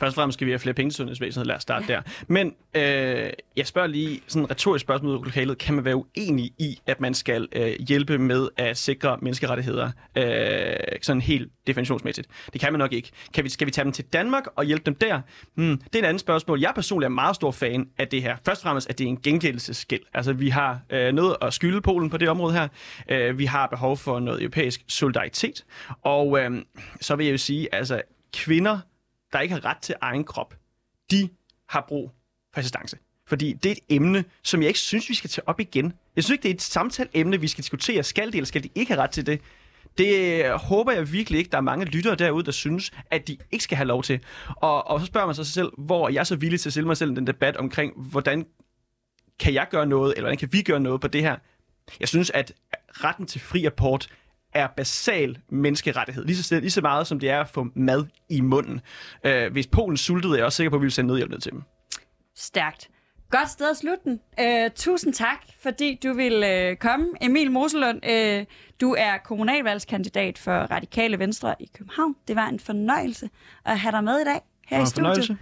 Først og fremmest skal vi have flere penge til sundhedsvæsenet. Lad os starte der. Men øh, jeg spørger lige sådan et retorisk spørgsmål ud lokalet. Kan man være uenig i, at man skal øh, hjælpe med at sikre menneskerettigheder øh, sådan helt definitionsmæssigt? Det kan man nok ikke. Kan vi, skal vi tage dem til Danmark og hjælpe dem der? Hmm, det er et andet spørgsmål. Jeg personligt er meget stor fan af det her. Først og fremmest, at det er en gengældelsesgæld. Altså, vi har øh, noget at skylde Polen på det område her. Øh, vi har behov for noget europæisk solidaritet. Og øh, så vil jeg jo sige, altså, kvinder der ikke har ret til egen krop, de har brug for assistance. Fordi det er et emne, som jeg ikke synes, vi skal tage op igen. Jeg synes ikke, det er et samtaleemne, vi skal diskutere. Skal de eller skal de ikke have ret til det? Det øh, håber jeg virkelig ikke, der er mange lyttere derude, der synes, at de ikke skal have lov til. Og, og så spørger man sig selv, hvor er jeg så villig til at stille mig selv i den debat omkring, hvordan kan jeg gøre noget, eller hvordan kan vi gøre noget på det her? Jeg synes, at retten til fri abort er basal menneskerettighed. Lige så, lige så meget, som det er at få mad i munden. Øh, hvis Polen sultede, er jeg også sikker på, at vi vil sende nødhjælp ned til dem. Stærkt. Godt sted at slutte den. Uh, tusind tak, fordi du vil uh, komme. Emil Moselund, uh, du er kommunalvalgskandidat for Radikale Venstre i København. Det var en fornøjelse at have dig med i dag her i studiet. fornøjelse.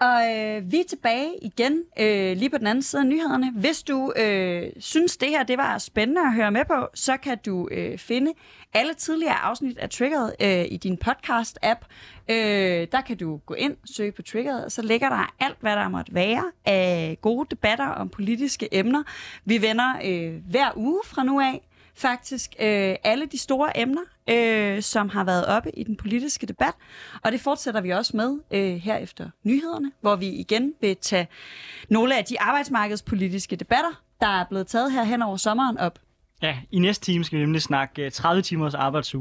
Og øh, vi er tilbage igen øh, lige på den anden side af nyhederne. Hvis du øh, synes, det her det var spændende at høre med på, så kan du øh, finde alle tidligere afsnit af Triggeret øh, i din podcast-app. Øh, der kan du gå ind, søge på Triggeret, og så ligger der alt, hvad der måtte være af gode debatter om politiske emner. Vi vender øh, hver uge fra nu af faktisk øh, alle de store emner, øh, som har været oppe i den politiske debat. Og det fortsætter vi også med øh, her efter nyhederne, hvor vi igen vil tage nogle af de arbejdsmarkedspolitiske debatter, der er blevet taget her hen over sommeren op. Ja, i næste time skal vi nemlig snakke øh, 30 timers arbejdsuge